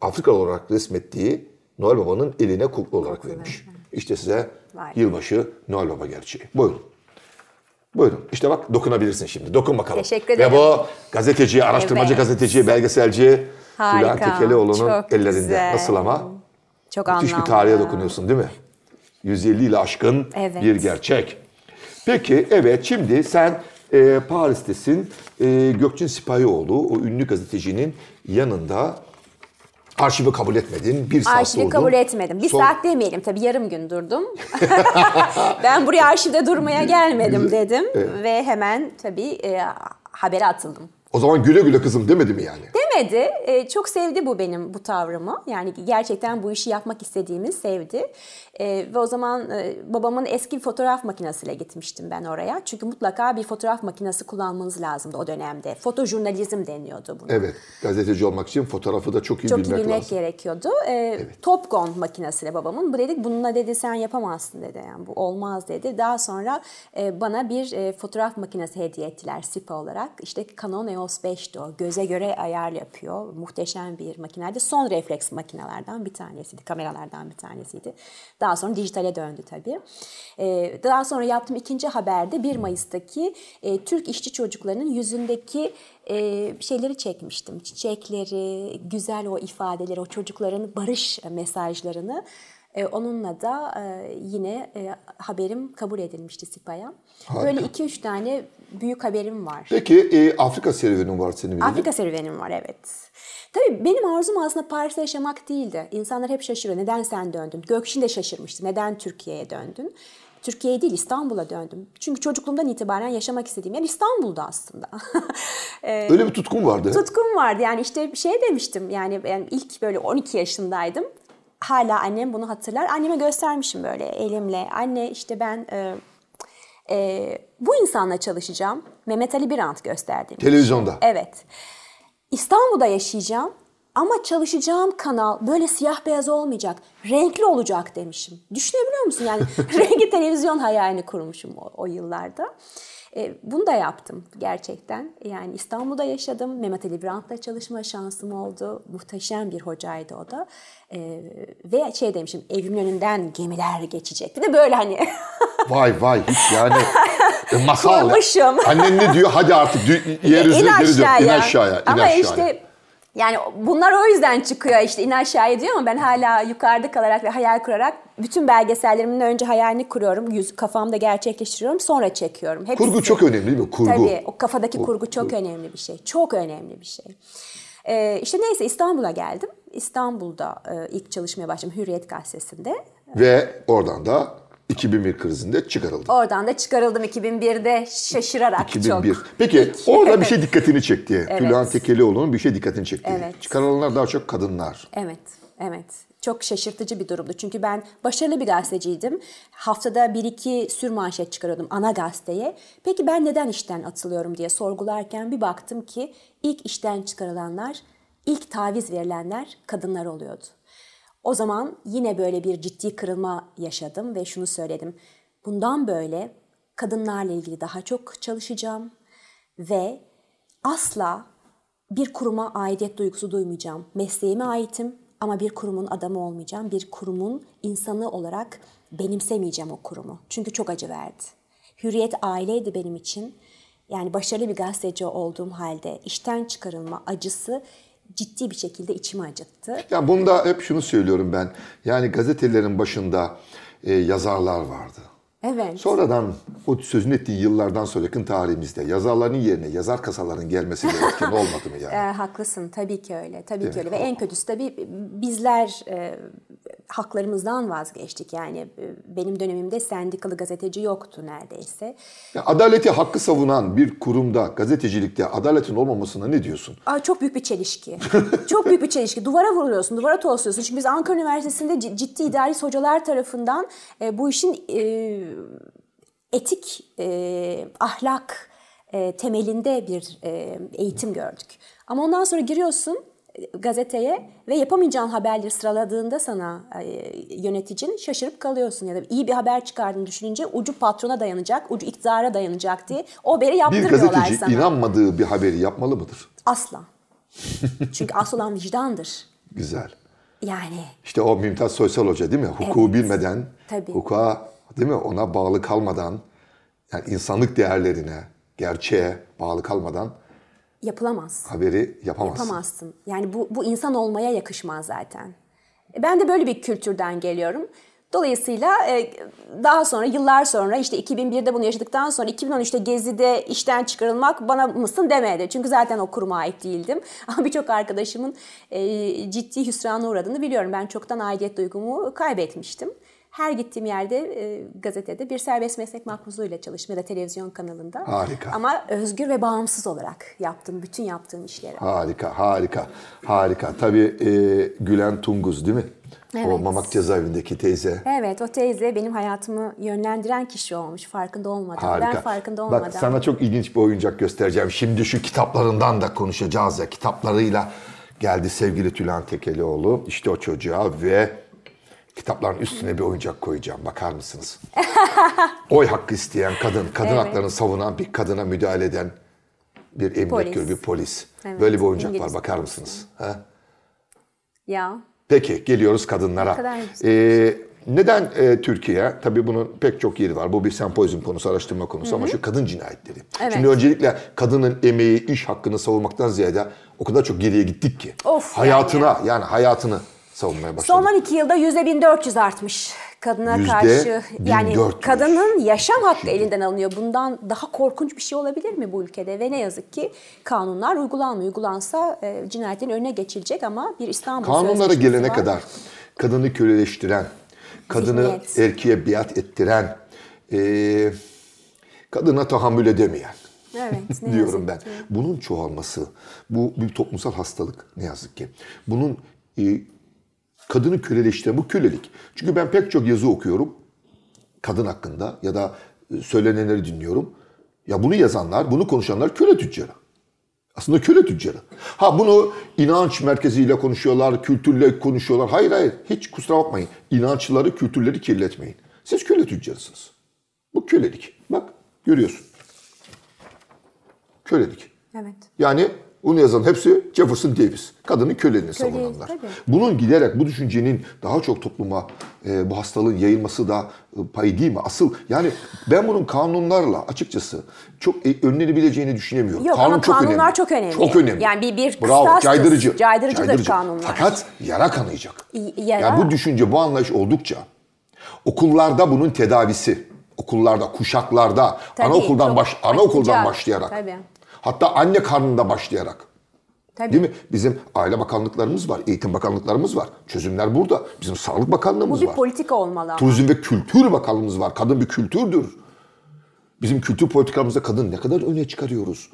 Afrikalı olarak resmettiği Noel Baba'nın eline kukla olarak vermiş. İşte size Vay. yılbaşı Noel Baba gerçeği. Buyurun. Buyurun. İşte bak dokunabilirsin şimdi. Dokun bakalım. Teşekkür ederim. Ve bu gazeteci, araştırmacı Evet. gazeteci, belgeselci Harika, Bülent Tekelioğlu'nun ellerinde. güzel. Nasıl ama? Çok Müthiş bir anlamlı. tarihe dokunuyorsun değil mi? 150 ile aşkın Evet. bir gerçek. Peki evet şimdi sen e, Paris'tesin. E, Gökçin Sipahioğlu o ünlü gazetecinin yanında arşivi kabul etmedin. Bir saat Arşivi durdun. kabul etmedim. Bir Son- saat demeyelim tabii yarım gün durdum. ben buraya arşivde durmaya gelmedim dedim. Ve hemen tabii e, habere atıldım. O zaman güle güle kızım demedi mi yani? Demedi. E, çok sevdi bu benim bu tavrımı. Yani gerçekten bu işi yapmak istediğimi sevdi. E, ve o zaman e, babamın eski bir fotoğraf makinesiyle gitmiştim ben oraya. Çünkü mutlaka bir fotoğraf makinesi kullanmanız lazımdı o dönemde. Fotojurnalizm deniyordu buna. Evet. Gazeteci olmak için fotoğrafı da çok iyi Çok iyi bilmek bilmek lazım. gerekiyordu. Ee, Top Gun makinesiyle babamın. Bu dedi bununla dedi sen yapamazsın dedi. Yani bu olmaz dedi. Daha sonra e, bana bir e, fotoğraf makinesi hediye ettiler SIPA olarak. İşte Canon EOS 5'ti o. Göze göre ayar yapıyor. Muhteşem bir makineydi. Son refleks makinelerden bir tanesiydi. Kameralardan bir tanesiydi. Daha sonra dijitale döndü tabii. Ee, daha sonra yaptığım ikinci haberde 1 Mayıs'taki e, Türk işçi çocuklarının yüzündeki e, şeyleri çekmiştim. Çiçekleri, güzel o ifadeleri, o çocukların barış mesajlarını. E, onunla da e, yine e, haberim kabul edilmişti SİPA'ya. Böyle iki üç tane büyük haberim var. Peki e, Afrika serüvenin var senin bildiğin. Afrika serüvenim var evet. Tabii benim arzum aslında Paris'te yaşamak değildi. İnsanlar hep şaşırıyor. Neden sen döndün? Gökşin de şaşırmıştı. Neden Türkiye'ye döndün? Türkiye'ye değil İstanbul'a döndüm. Çünkü çocukluğumdan itibaren yaşamak istediğim yer İstanbul'da aslında. Ee, Öyle bir tutkun vardı. tutkum vardı. Yani işte şey demiştim. Yani ben ilk böyle 12 yaşındaydım. Hala annem bunu hatırlar. Anneme göstermişim böyle elimle. Anne işte ben e, e, bu insanla çalışacağım. Mehmet Ali Birant gösterdim. Televizyonda. Evet. İstanbul'da yaşayacağım ama çalışacağım kanal böyle siyah beyaz olmayacak, renkli olacak demişim. Düşünebiliyor musun? Yani renkli televizyon hayalini kurmuşum o, o yıllarda. E, bunu da yaptım gerçekten. Yani İstanbul'da yaşadım. Mehmet Ali Brandt'la çalışma şansım oldu. Muhteşem bir hocaydı o da. E, ve şey demişim, evimin önünden gemiler geçecek. Bir de böyle hani Vay vay hiç yani e, masal. Kurmuşum. Annen ne diyor? Hadi artık in geri dön. aşağıya. İn aşağıya. in Ama aşağıya. işte Yani bunlar o yüzden çıkıyor işte in aşağıya diyor ama ben hala yukarıda kalarak ve hayal kurarak bütün belgesellerimin önce hayalini kuruyorum. Yüz, kafamda gerçekleştiriyorum sonra çekiyorum. Hepsi. Kurgu çok önemli değil mi? Kurgu. Tabii o kafadaki kurgu çok önemli bir şey. Çok önemli bir şey. Ee, işte neyse İstanbul'a geldim. İstanbul'da e, ilk çalışmaya başladım Hürriyet Gazetesi'nde. Ve oradan da 2001 krizinde çıkarıldı. Oradan da çıkarıldım 2001'de şaşırarak 2001. çok. Peki orada bir şey dikkatini çekti. Evet. Tülhan Tekelioğlu'nun bir şey dikkatini çekti. Evet. Çıkarılanlar daha çok kadınlar. Evet, evet. Çok şaşırtıcı bir durumdu. Çünkü ben başarılı bir gazeteciydim. Haftada bir iki sür manşet çıkarıyordum ana gazeteye. Peki ben neden işten atılıyorum diye sorgularken bir baktım ki ilk işten çıkarılanlar, ilk taviz verilenler kadınlar oluyordu. O zaman yine böyle bir ciddi kırılma yaşadım ve şunu söyledim. Bundan böyle kadınlarla ilgili daha çok çalışacağım ve asla bir kuruma aidiyet duygusu duymayacağım. Mesleğime aitim ama bir kurumun adamı olmayacağım. Bir kurumun insanı olarak benimsemeyeceğim o kurumu. Çünkü çok acı verdi. Hürriyet aileydi benim için. Yani başarılı bir gazeteci olduğum halde işten çıkarılma acısı ciddi bir şekilde içimi acıttı. Ya bunda hep şunu söylüyorum ben. Yani gazetelerin başında e, yazarlar vardı. Evet. Sonradan o sözünü ettiği yıllardan sonra yakın tarihimizde yazarların yerine yazar kasaların gelmesi gerektiğini olmadı mı yani? E, haklısın tabii ki öyle. Tabii Değil ki mi? öyle. Ve en kötüsü tabii bizler e, haklarımızdan vazgeçtik. Yani e, benim dönemimde sendikalı gazeteci yoktu neredeyse. Ya adaleti hakkı savunan bir kurumda gazetecilikte adaletin olmamasına ne diyorsun? Aa, çok büyük bir çelişki. çok büyük bir çelişki. Duvara vuruluyorsun, duvara tosluyorsun. Çünkü biz Ankara Üniversitesi'nde ciddi idari hocalar tarafından e, bu işin e, etik, e, ahlak e, temelinde bir e, eğitim gördük. Ama ondan sonra giriyorsun e, gazeteye ve yapamayacağın haberleri sıraladığında sana e, yöneticin şaşırıp kalıyorsun ya da iyi bir haber çıkardığını düşününce ucu patrona dayanacak, ucu iktidara dayanacak diye o haberi Bir yaptırmıyorlar gazeteci sana. inanmadığı bir haberi yapmalı mıdır? Asla. Çünkü asıl olan vicdandır. Güzel. Yani İşte o Mümtaz Soysal Hoca değil mi? Hukuku Evet. bilmeden, Tabii. hukuka değil mi? Ona bağlı kalmadan, yani insanlık değerlerine, gerçeğe bağlı kalmadan yapılamaz. haberi yapamazsın. Yapamazsın. Yani bu, bu insan olmaya yakışmaz zaten. E, Ben de böyle bir kültürden geliyorum. Dolayısıyla e, daha sonra yıllar sonra işte 2001'de bunu yaşadıktan sonra 2013'te Gezi'de işten çıkarılmak bana mısın demedi. Çünkü zaten o kuruma ait değildim. Ama birçok arkadaşımın e, ciddi hüsrana uğradığını biliyorum. Ben çoktan aidiyet duygumu kaybetmiştim. Her gittiğim yerde e, gazetede bir serbest meslek makbuzuyla çalıştım ya da televizyon kanalında. Harika. Ama özgür ve bağımsız olarak yaptım bütün yaptığım işleri. Harika, harika, harika. Tabii e, Gülen Tunguz değil mi? O Evet. Mamak cezaevindeki teyze. Evet o teyze benim hayatımı yönlendiren kişi olmuş farkında olmadan. Harika. Ben farkında olmadan. Bak sana çok ilginç bir oyuncak göstereceğim. Şimdi şu kitaplarından da konuşacağız ya. Kitaplarıyla geldi sevgili Tülhan Tekelioğlu. İşte o çocuğa ve kitapların üstüne bir oyuncak koyacağım. Bakar mısınız? Oy hakkı isteyen kadın, kadın Evet. haklarını savunan bir kadına müdahale eden bir emniyet Polis. bir polis. Evet, Böyle bir oyuncak İngiliz var. Bakar mısınız? Ha? Ya Peki geliyoruz kadınlara. Ee, neden e, Türkiye? Tabii bunun pek çok yeri var. Bu bir sempozyum konusu, araştırma konusu ama şu kadın cinayetleri. Evet. Şimdi öncelikle kadının emeği, iş hakkını savunmaktan ziyade o kadar çok geriye gittik ki. Of hayatına yani. hayatını savunmaya başladık. son 12 yılda yüzde 1400 artmış kadına Yüzde karşı. Yani 1400. kadının yaşam hakkı elinden alınıyor. Bundan daha korkunç bir şey olabilir mi bu ülkede? Ve ne yazık ki kanunlar uygulanmıyor. Uygulansa e, cinayetlerin önüne geçilecek ama bir İstanbul Kanunlara gelene var. kadar kadını köleleştiren, kadını Zihniyet. erkeğe biat ettiren, e, kadına tahammül edemeyen. Evet, ne diyorum ben. ki. Bunun çoğalması, bu bir toplumsal hastalık ne yazık ki. Bunun e, kadını köleleştiren, bu kölelik. Çünkü ben pek çok yazı okuyorum kadın hakkında ya da e, söylenenleri dinliyorum. Ya bunu yazanlar, bunu konuşanlar köle tüccarı. Aslında köle tüccarı. Ha bunu inanç merkeziyle konuşuyorlar, kültürle konuşuyorlar. Hayır hayır, hiç kusura bakmayın. İnançları, kültürleri kirletmeyin. Siz köle tüccarısınız. Bu kölelik. Bak görüyorsun. Kölelik. Evet. Yani Onu yazan hepsi Jefferson Davis. Kadını köleliğini savunanlar. tabii. Bunun giderek bu düşüncenin daha çok topluma e, bu hastalığın yayılması da e, payı değil mi? Asıl yani ben bunun kanunlarla açıkçası çok e, önlenebileceğini düşünemiyorum. Yok ama kanunlar çok önemli. Çok önemli. Yani bir- bir Bravo, caydırıcı. caydırıcıdır kanunlar. Fakat yara kanayacak. Y- yara- Yani bu düşünce, bu anlayış oldukça okullarda bunun tedavisi, okullarda, kuşaklarda, Tabii, anaokuldan çok baş, anaokuldan başlayarak. Tabii. Hatta anne karnında başlayarak. Tabii. Değil mi? Bizim aile bakanlıklarımız var, eğitim bakanlıklarımız var. Çözümler burada. Bizim sağlık Bu bakanlığımız bir var. politika olmalı ama. Turizm ve Kültür Bakanlığımız var. Kadın bir kültürdür. Bizim kültür politikamızda kadın ne kadar öne çıkarıyoruz.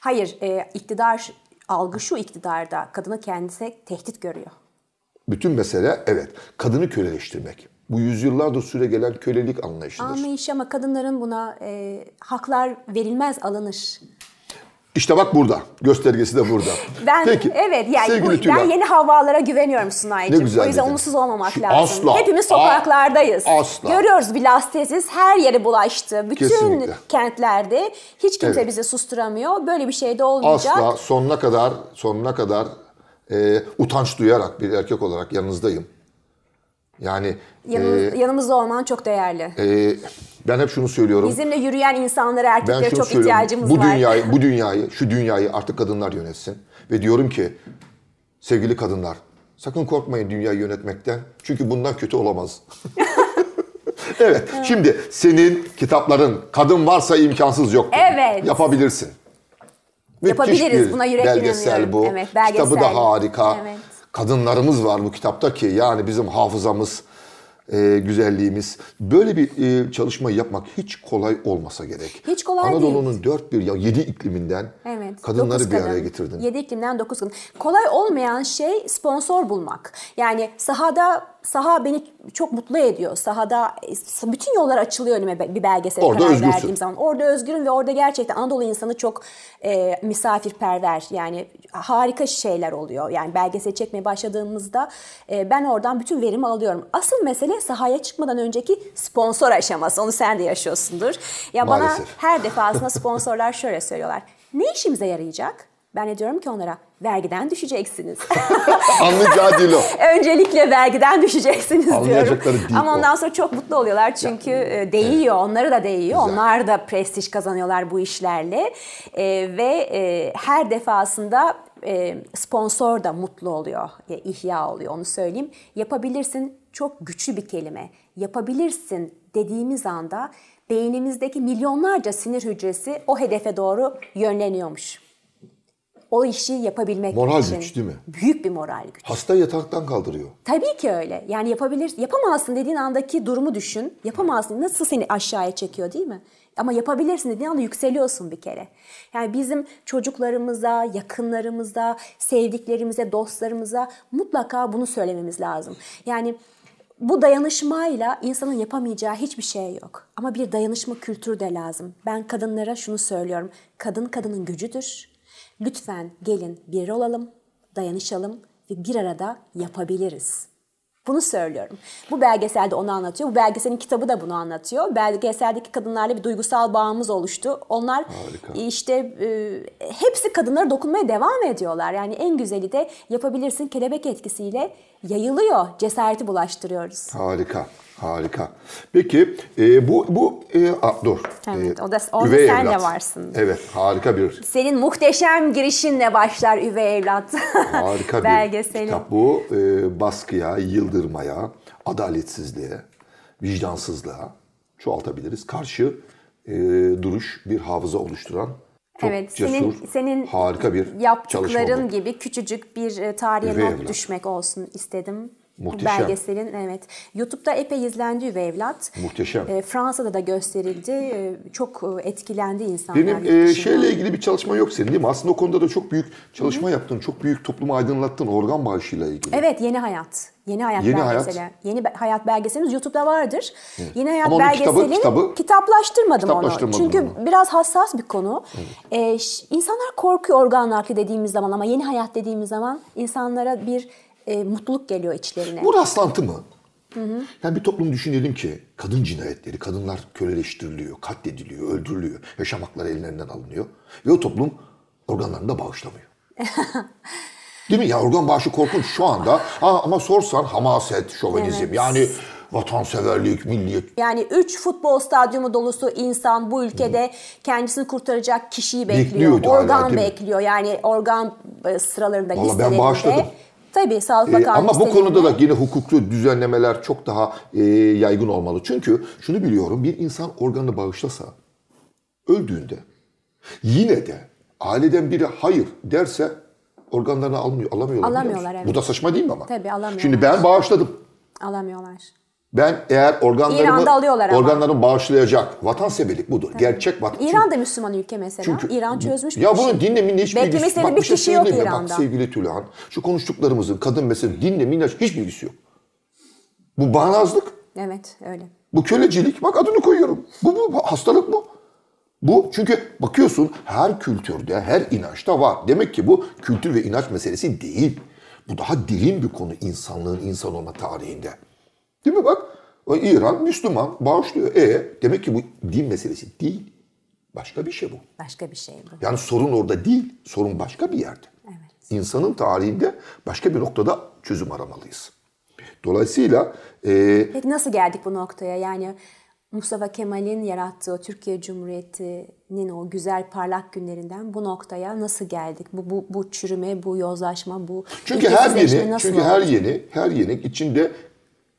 Hayır, e, iktidar algı şu iktidarda kadını kendisine tehdit görüyor. Bütün mesele evet kadını köleleştirmek. Bu yüzyıllardır süre gelen kölelik anlayışıdır. Anlayış ama kadınların buna e, haklar verilmez alınır. İşte bak burada. Göstergesi de burada. Ben Peki. evet yani sevgili bu, ben Tülay, yeni havalara güveniyorum Sunay'cığım. Ne güzel O yüzden dedin. umutsuz olmamak Şu- lazım. asla. Hepimiz sokaklardayız. Asla. Görüyoruz bilastesiz her yere bulaştı. Bütün Kesinlikle. kentlerde hiç kimse Evet. bizi susturamıyor. Böyle bir şey de olmayacak. asla sonuna kadar sonuna kadar e, utanç duyarak bir erkek olarak yanınızdayım. Yani Yanımız, yanımızda olman çok değerli. e, ben hep şunu söylüyorum. Bizimle yürüyen insanlara, erkeklere çok söylüyorum. ihtiyacımız bu var. dünyayı, bu dünyayı, şu dünyayı artık kadınlar yönetsin. Ve diyorum ki sevgili kadınlar sakın korkmayın dünyayı yönetmekten. Çünkü bundan kötü olamaz. evet, şimdi senin kitapların kadın varsa imkansız yok. Evet. Yapabilirsin. Müthiş Yapabiliriz, bir buna yürekle belgesel bu. Evet, belgesel. Kitabı da harika. Evet. Kadınlarımız var bu kitapta ki yani bizim hafızamız, e, güzelliğimiz. Böyle bir e, çalışmayı yapmak hiç kolay olmasa gerek. Hiç kolay. Anadolu'nun dört bir ya yedi ikliminden Evet. kadınları dokuz bir kadın. araya getirdin. 7 iklimden 9 kadın. Kolay olmayan şey sponsor bulmak. Yani sahada saha beni çok mutlu ediyor. Sahada e, bütün yollar açılıyor önüme bir belgesel Orada karar özgürsün. verdiğim zaman. Orada özgürüm ve orada gerçekten Anadolu insanı çok e, misafirperver. Yani harika şeyler oluyor. Yani belgesel çekmeye başladığımızda e, ben oradan bütün verimi alıyorum. Asıl mesele sahaya çıkmadan önceki sponsor aşaması. Onu sen de yaşıyorsundur. Ya bana Maalesef. her defasında sponsorlar şöyle söylüyorlar. Ne işimize yarayacak? Ben de diyorum ki onlara vergiden düşeceksiniz. Anlayacağı o. Öncelikle vergiden düşeceksiniz diyorum. Değil Ama o. ondan sonra çok mutlu oluyorlar çünkü e, değiyor. Onlara da değiyor. Güzel. Onlar da prestij kazanıyorlar bu işlerle. E, ve e, her defasında e, sponsor da mutlu oluyor. E, ihya oluyor onu söyleyeyim. Yapabilirsin çok güçlü bir kelime. Yapabilirsin dediğimiz anda beynimizdeki milyonlarca sinir hücresi o hedefe doğru yönleniyormuş. O işi yapabilmek Moral için. güç değil mi? Büyük bir moral güç. Hasta yataktan kaldırıyor. Tabii ki öyle. Yani yapabilir, yapamazsın dediğin andaki durumu düşün. Yapamazsın. Nasıl seni aşağıya çekiyor değil mi? Ama yapabilirsin dediğin anda yükseliyorsun bir kere. Yani bizim çocuklarımıza, yakınlarımıza, sevdiklerimize, dostlarımıza mutlaka bunu söylememiz lazım. Yani bu dayanışmayla insanın yapamayacağı hiçbir şey yok. Ama bir dayanışma kültürü de lazım. Ben kadınlara şunu söylüyorum. Kadın kadının gücüdür. Lütfen gelin bir olalım, dayanışalım ve bir arada yapabiliriz. Bunu söylüyorum. Bu belgeselde onu anlatıyor. Bu belgeselin kitabı da bunu anlatıyor. Belgeseldeki kadınlarla bir duygusal bağımız oluştu. Onlar Harika. işte e, hepsi kadınlara dokunmaya devam ediyorlar. Yani en güzeli de yapabilirsin kelebek etkisiyle yayılıyor. Cesareti bulaştırıyoruz. Harika, harika. Peki e, bu bu e, a, dur. Evet, E, o da- orada üvey sen de evlat. varsın. Evet, harika bir Senin muhteşem girişinle başlar Üvey Evlat harika bir belgeseli. kitap bu. E, baskıya, yıldırmaya, adaletsizliğe, vicdansızlığa çoğaltabiliriz. Karşı e, duruş bir hafıza oluşturan çok evet, cesur, senin senin harika bir yaptıkların gibi küçücük bir e, tarihe not düşmek olsun istedim. Muhteşem. belgeselin evet. YouTube'da epey izlendi Üvey Evlat. Muhteşem. E, Fransa'da da gösterildi. E, çok e, etkilendi insanlar. Benim e, şeyle ilgili bir çalışma yok senin değil mi? Aslında o konuda da çok büyük çalışma yaptın. Çok büyük toplumu aydınlattın organ bağışıyla ilgili. Evet Yeni Hayat. Yeni Hayat Yeni belgeseli. Hayat. Yeni Hayat belgeselimiz YouTube'da vardır. Yeni Hayat Ama onun kitabı- belgeselini kitabı- kitaplaştırmadım, Kitaplaştırmadın onu. Çünkü onu. biraz hassas bir konu. Ee, ş- insanlar korkuyor organ nakli dediğimiz zaman ama Yeni Hayat dediğimiz zaman insanlara bir e, mutluluk geliyor içlerine. Bu rastlantı mı? Yani bir toplum düşünelim ki kadın cinayetleri, kadınlar köleleştiriliyor, katlediliyor, öldürülüyor, yaşam hakları ellerinden alınıyor. Ve o toplum organlarını da bağışlamıyor. Değil mi? Ya organ bağışı korkunç şu anda. Ha, ama sorsan hamaset, şovenizm Evet. yani vatanseverlik, milliyet. Yani 3 futbol stadyumu dolusu insan bu ülkede kendisini kurtaracak kişiyi bekliyor. Bekliyordu hala, organ mi? bekliyor. Yani organ e, sıralarında Vallahi ben listelerinde. bağışladım. Tabii Sağlık Ee, Bakanlığı ama bu konuda da yine hukuklu düzenlemeler çok daha e, yaygın olmalı. Çünkü şunu biliyorum bir insan organını bağışlasa öldüğünde yine de aileden biri hayır derse organlarını almıyor, alamıyorlar. Alamıyorlar, evet. Bu da saçma değil mi ama? Tabii, alamıyorlar. Şimdi ben bağışladım. alamıyorlar. Ben eğer organlarımı İran'da alıyorlar ama. organlarımı bağışlayacak vatanseverlik budur. Gerçek vatan. İran da Müslüman ülke mesela. İran çözmüş Ya bu işi. bunun dinle minle hiç Bekleme bilgisi istediği Bak bir bir şey kişi yok mi? İran'da. Bak sevgili Tülhan, şu konuştuklarımızın kadın meselesi dinle minle hiç bilgisi yok. Bu bağnazlık, Evet öyle. bu kölecilik. Bak adını koyuyorum. Bu, bu, bu hastalık bu. Bu çünkü bakıyorsun her kültürde, her inançta var. Demek ki bu kültür ve inanç meselesi değil. Bu daha derin bir konu insanlığın insan olma tarihinde. Değil mi bak? İran Müslüman bağışlıyor. E demek ki bu din meselesi değil. Başka bir şey bu. Başka bir şey bu. Yani sorun orada değil, sorun başka bir yerde. İnsanın tarihinde başka bir noktada çözüm aramalıyız. Dolayısıyla e, Peki nasıl geldik bu noktaya? Yani Mustafa Kemal'in yarattığı Türkiye Cumhuriyeti'nin o güzel parlak günlerinden bu noktaya nasıl geldik? Bu bu, bu çürüme, bu yozlaşma, bu çünkü her yeni, nasıl çünkü oldu? her yeni, her yeni içinde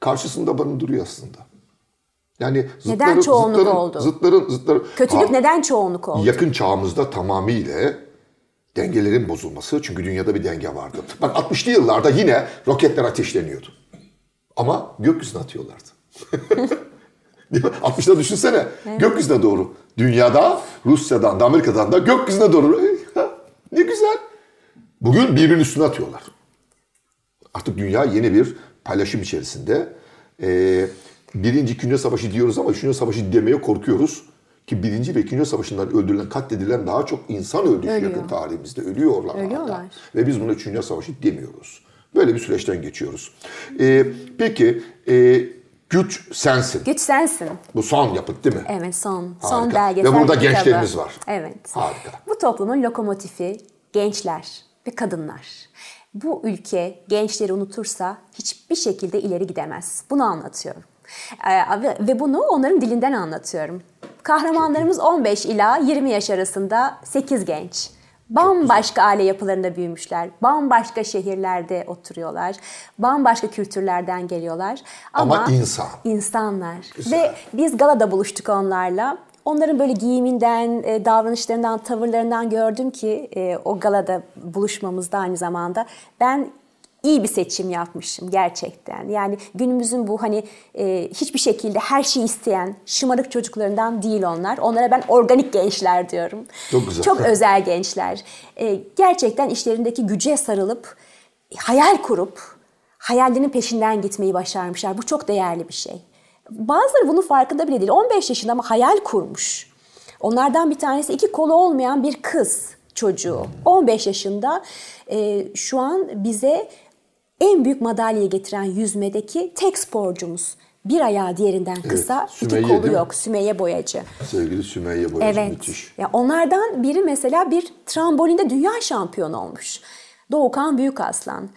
karşısında barındırıyor aslında. Yani Neden çoğunluk oldu? Zıtların, zıtların. Kötülük Ha, neden çoğunluk oldu? Yakın çağımızda tamamıyla dengelerin bozulması. Çünkü dünyada bir denge vardı. Bak 60'lı yıllarda yine roketler ateşleniyordu. Ama gökyüzüne atıyorlardı. Değil mi? 60'da düşünsene. Gökyüzüne doğru. Dünyada, Rusya'dan da Amerika'dan da gökyüzüne doğru. ne güzel. Bugün birbirinin üstüne atıyorlar. Artık dünya yeni bir paylaşım içerisinde. Ee, birinci Dünya Savaşı diyoruz ama Dünya Savaşı demeye korkuyoruz. Ki birinci ve Dünya Savaşı'ndan öldürülen, katledilen daha çok insan öldü Ölüyor. yakın tarihimizde. Ölüyorlar. hala. Ölüyorlar. Ve biz buna Dünya Savaşı demiyoruz. Böyle bir süreçten geçiyoruz. Ee, peki, e, güç sensin. Güç sensin. Bu son yapıt değil mi? Evet son. Son Harika. belgesel Ve burada kitabı. gençlerimiz var. Evet. Harika. Bu toplumun lokomotifi gençler ve kadınlar. Bu ülke gençleri unutursa hiçbir şekilde ileri gidemez. Bunu anlatıyorum. Ee, ve- ve bunu onların dilinden anlatıyorum. Kahramanlarımız 15 ila 20 yaş arasında 8 genç. Bambaşka aile yapılarında büyümüşler. Bambaşka şehirlerde oturuyorlar. Bambaşka kültürlerden geliyorlar. Ama, Ama insan. İnsanlar. Güzel. Ve biz galada buluştuk onlarla. Onların böyle giyiminden, e, davranışlarından, tavırlarından gördüm ki e, o galada buluşmamızda aynı zamanda ben iyi bir seçim yapmışım gerçekten. Yani günümüzün bu hani e, hiçbir şekilde her şeyi isteyen şımarık çocuklarından değil onlar. Onlara ben organik gençler diyorum. Çok güzel. Çok özel gençler. E, gerçekten işlerindeki güce sarılıp hayal kurup hayallerinin peşinden gitmeyi başarmışlar. Bu çok değerli bir şey. Bazıları bunun farkında bile değil. 15 yaşında ama hayal kurmuş. Onlardan bir tanesi iki kolu olmayan bir kız çocuğu. 15 yaşında e, şu an bize en büyük madalyayı getiren yüzmedeki tek sporcumuz. Bir ayağı diğerinden kısa, Sümeyye iki kolu yok. Sümeyye Boyacı. Sevgili Sümeyye Boyacı Evet. müthiş. Ya onlardan biri mesela bir trambolinde dünya şampiyonu olmuş. Doğukan Büyükaslan.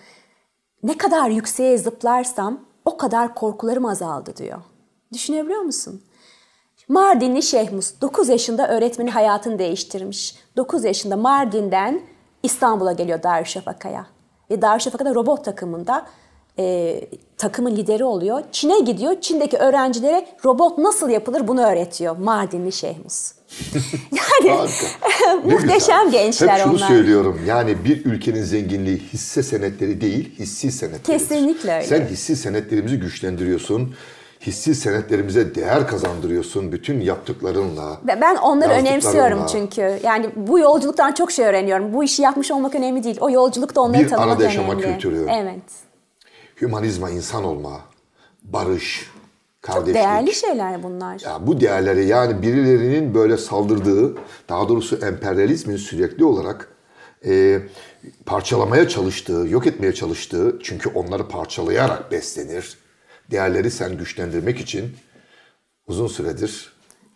Ne kadar yükseğe zıplarsam o kadar korkularım azaldı diyor. Düşünebiliyor musun? Mardinli Şehmus 9 yaşında öğretmeni hayatını değiştirmiş. 9 yaşında Mardin'den İstanbul'a geliyor Darüşşafaka'ya. Ve Darüşşafaka'da robot takımında e, takımın lideri oluyor. Çin'e gidiyor. Çin'deki öğrencilere robot nasıl yapılır bunu öğretiyor. Mardinli Şehmus. yani muhteşem gençler Hep şunu onlar. söylüyorum. Yani bir ülkenin zenginliği hisse senetleri değil, hissi senetleridir. Kesinlikle öyle. Sen hissi senetlerimizi güçlendiriyorsun. Hissi senetlerimize değer kazandırıyorsun bütün yaptıklarınla. Ben onları önemsiyorum çünkü. Yani bu yolculuktan çok şey öğreniyorum. Bu işi yapmış olmak önemli değil. O yolculukta onları Bir tanımak arada yaşama önemli. kültürü. Evet. Hümanizma, insan olma, barış, kardeşlik. Değerli şeyler bunlar. Ya bu değerleri yani birilerinin böyle saldırdığı, daha doğrusu emperyalizmin sürekli olarak e, parçalamaya çalıştığı, yok etmeye çalıştığı, çünkü onları parçalayarak beslenir. Değerleri sen güçlendirmek için uzun süredir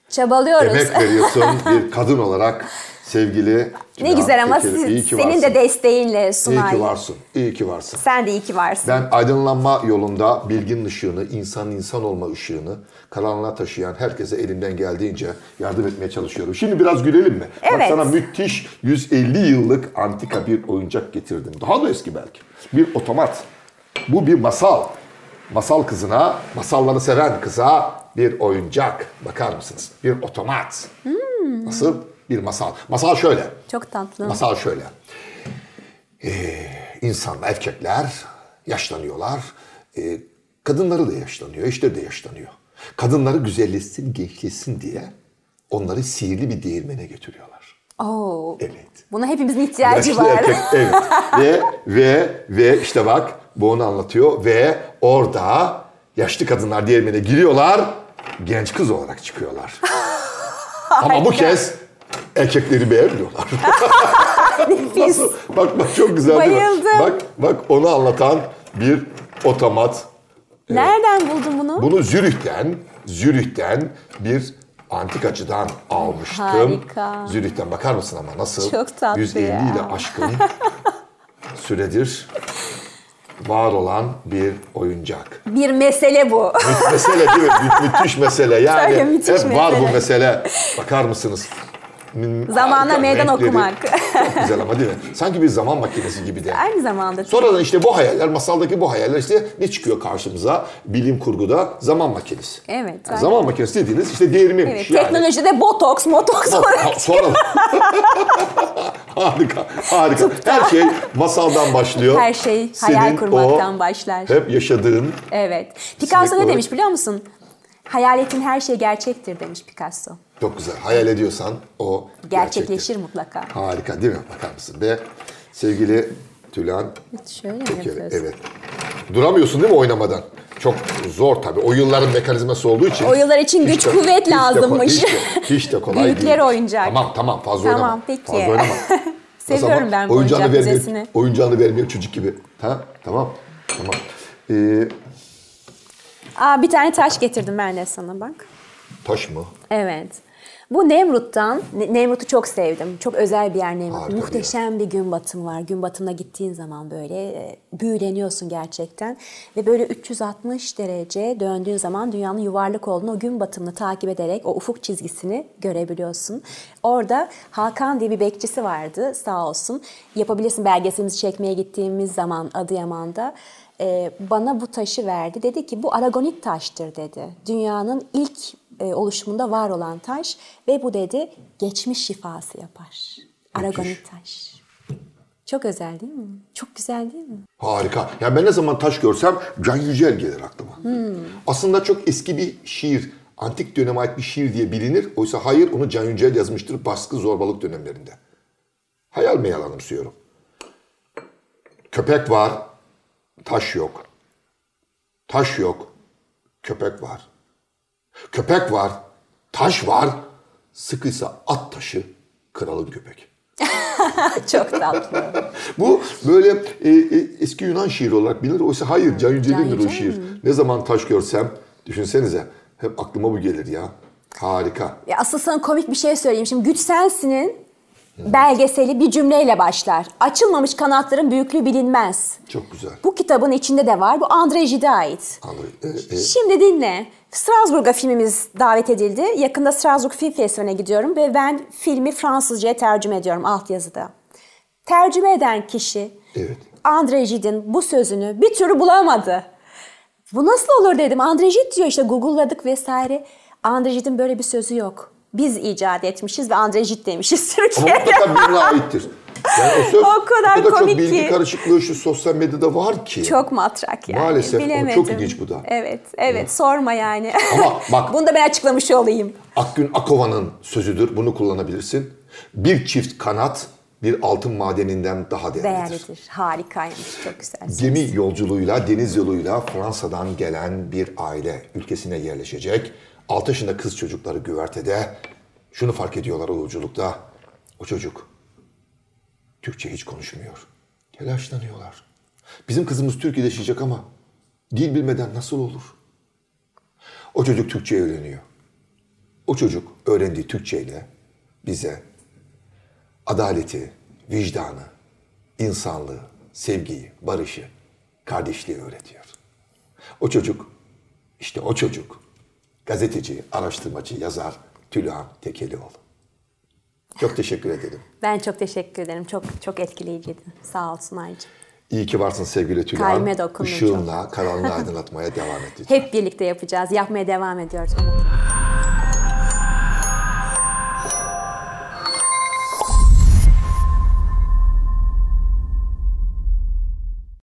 Çabalıyoruz. emek veriyorsun bir kadın olarak sevgili Ne güzel ama siz- iyi ki senin varsın. de desteğinle İyi Sunay. ki varsın. İyi ki varsın. Sen de iyi ki varsın. Ben aydınlanma yolunda bilginin ışığını, insanın insan olma ışığını karanlığa taşıyan herkese elimden geldiğince yardım etmeye çalışıyorum. Şimdi biraz gülelim mi? Bak Evet. sana müthiş 150 yıllık antika bir oyuncak getirdim. Daha da eski belki. Bir otomat. Bu bir masal. Masal kızına, masalları seven kıza bir oyuncak. Bakar mısınız? Bir otomat. Nasıl? Bir masal. Masal şöyle. Çok tatlı. Masal şöyle. Ee, insanlar, erkekler yaşlanıyorlar. Ee, kadınları da yaşlanıyor, eşleri de yaşlanıyor. Kadınları güzelleşsin, gençleşsin diye onları sihirli bir değirmene götürüyorlar. Oo. Evet. Buna hepimizin ihtiyacı Yaşlı var. erkek, evet. ve ve ve işte bak bu onu anlatıyor ve orada yaşlı kadınlar değirmene giriyorlar, genç kız olarak çıkıyorlar. Ama bu kez erkekleri beğenmiyorlar. Nasıl? Bak bak çok güzel değil mi? Bayıldım. Bak bak onu anlatan bir otomat. Nereden buldun bunu? Bunu Zürih'ten, Zürih'ten bir antikacıdan almıştım. Harika. Zürih'ten bakar mısın ama nasıl? Çok tatlı 150 ya. ile aşkın süredir var olan bir oyuncak. Bir mesele bu. mesele değil mi? Mü- müthiş mesele. Yani Tabii, müthiş hep var bu mesele. mesele. Bakar mısınız? Harika meydan renkleri. okumak. Çok güzel ama değil mi? Sanki bir zaman makinesi gibi de. Aynı zamanda. Sonradan işte bu hayaller, masaldaki bu hayaller işte ne çıkıyor karşımıza? Bilim kurguda zaman makinesi. Evet, Yani zaman makinesi dediğiniz işte değirmenmiş Evet, yani. teknolojide botoks, motoks ha, Sonra harika, harika. Her şey masaldan başlıyor. Her şey hayal Senin kurmaktan başlar. Hep yaşadığın Evet. Picasso ne olarak- demiş biliyor musun? Hayaletin her şey gerçektir demiş Picasso. çok güzel. Hayal ediyorsan o Gerçekleşir gerçektir. mutlaka. Harika değil mi? Bakar mısın? Ve sevgili Tülan Şöyle mi Tekeri, yapıyorsun? evet. Duramıyorsun değil mi oynamadan? Çok zor tabii. O yılların mekanizması olduğu için. O yıllar için güç, de- kuvvet hiç de lazımmış. Hiç de, hiç de kolay Büyükler değil. oyuncak. Tamam tamam fazla Tamam, oynama. peki. Fazla oynama. Seviyorum ben bu oyuncak vermiyor, müzesini. Oyuncağını vermiyor çocuk gibi. Ha? Tamam. Tamam. Ee, Aa, bir tane taş getirdim ben de sana bak. taş mı? Evet. Bu Nemrut'tan, Ne- Nemrut'u çok sevdim. Çok özel bir yer Nemrut. Harika bir Muhteşem bir, gün batımı var. Gün batımına gittiğin zaman böyle e, büyüleniyorsun gerçekten. Ve böyle 360 derece döndüğün zaman dünyanın yuvarlak olduğunu, o gün batımını takip ederek o ufuk çizgisini görebiliyorsun. Orada Hakan diye bir bekçisi vardı sağ olsun. Yapabilirsin belgeselimizi çekmeye gittiğimiz zaman Adıyaman'da e, bana bu taşı verdi. Dedi ki bu aragonit taştır dedi. Dünyanın ilk e, oluşumunda var olan taş ve bu dedi geçmiş şifası yapar. Aragonit taş. Çok özel değil mi? Çok güzel değil mi? Harika. Yani ben ne zaman taş görsem Can Yücel gelir aklıma. Aslında çok eski bir şiir. Antik döneme ait bir şiir diye bilinir. Oysa hayır onu Can Yücel yazmıştır baskı zorbalık dönemlerinde. Hayal meyal anımsıyorum. Köpek var, taş yok. Taş yok, köpek var. Köpek var, taş var. Sıkıysa at taşı, kralın köpek. Çok tatlı. Bu böyle e, e, eski Yunan şiiri olarak bilinir. Oysa hayır, Can Yücel'indir o şiir. Ne zaman taş görsem, düşünsenize, hep aklıma bu gelir ya. Harika. Ya asıl sana komik bir şey söyleyeyim. Şimdi Güç Sensin'in belgeseli bir cümleyle başlar. Açılmamış kanatların büyüklüğü bilinmez. Çok güzel. Bu kitabın içinde de var. Bu André Gide'e ait. Anladım. E, e, Şimdi dinle. Strasbourg'a filmimiz davet edildi. Yakında Strasbourg Film Festivali'ne gidiyorum ve ben filmi Fransızca'ya tercüme ediyorum altyazıda. Tercüme eden kişi Evet. André Gide'in bu sözünü bir türlü bulamadı. Bu nasıl olur dedim. André Gide diyor işte Google'ladık vesaire. André Gide'in böyle bir sözü yok. Biz icat etmişiz ve André Gide demişiz ama Türkiye'de. mutlaka birine aittir. Yani o söz O kadar o kadar komik çok bilgi ki. karışıklığı şu sosyal medyada var ki. Çok matrak yani. Maalesef, o çok Bilemedim. ilginç bu da. Evet, evet sorma yani. Ama bak- Bunu da ben açıklamış olayım. Akgün Akova'nın sözüdür. Bunu kullanabilirsin. Bir çift kanat bir altın madeninden daha değerlidir. Değerlidir. Harikaymış. Çok güzel. Gemi yolculuğuyla, deniz yoluyla Fransa'dan gelen bir aile ülkesine yerleşecek. 6 yaşında kız çocukları güvertede. Şunu fark ediyorlar o yolculukta. O çocuk Türkçe hiç konuşmuyor. Telaşlanıyorlar. Bizim kızımız Türkiye'de yaşayacak ama dil bilmeden nasıl olur? O çocuk Türkçe öğreniyor. O çocuk öğrendiği Türkçeyle bize adaleti, vicdanı, insanlığı, sevgiyi, barışı, kardeşliği öğretiyor. O çocuk, işte o çocuk, gazeteci, araştırmacı, yazar Tülhan Tekelioğlu. Çok teşekkür ederim. Ben çok teşekkür ederim. Çok çok etkileyiciydi. Sağ ol Sunay'cığım. İyi ki varsın sevgili Tülhan. Kalbime dokundun Işığınla karanlığı aydınlatmaya devam lütfen. Hep birlikte yapacağız. Yapmaya devam ediyoruz. Umut.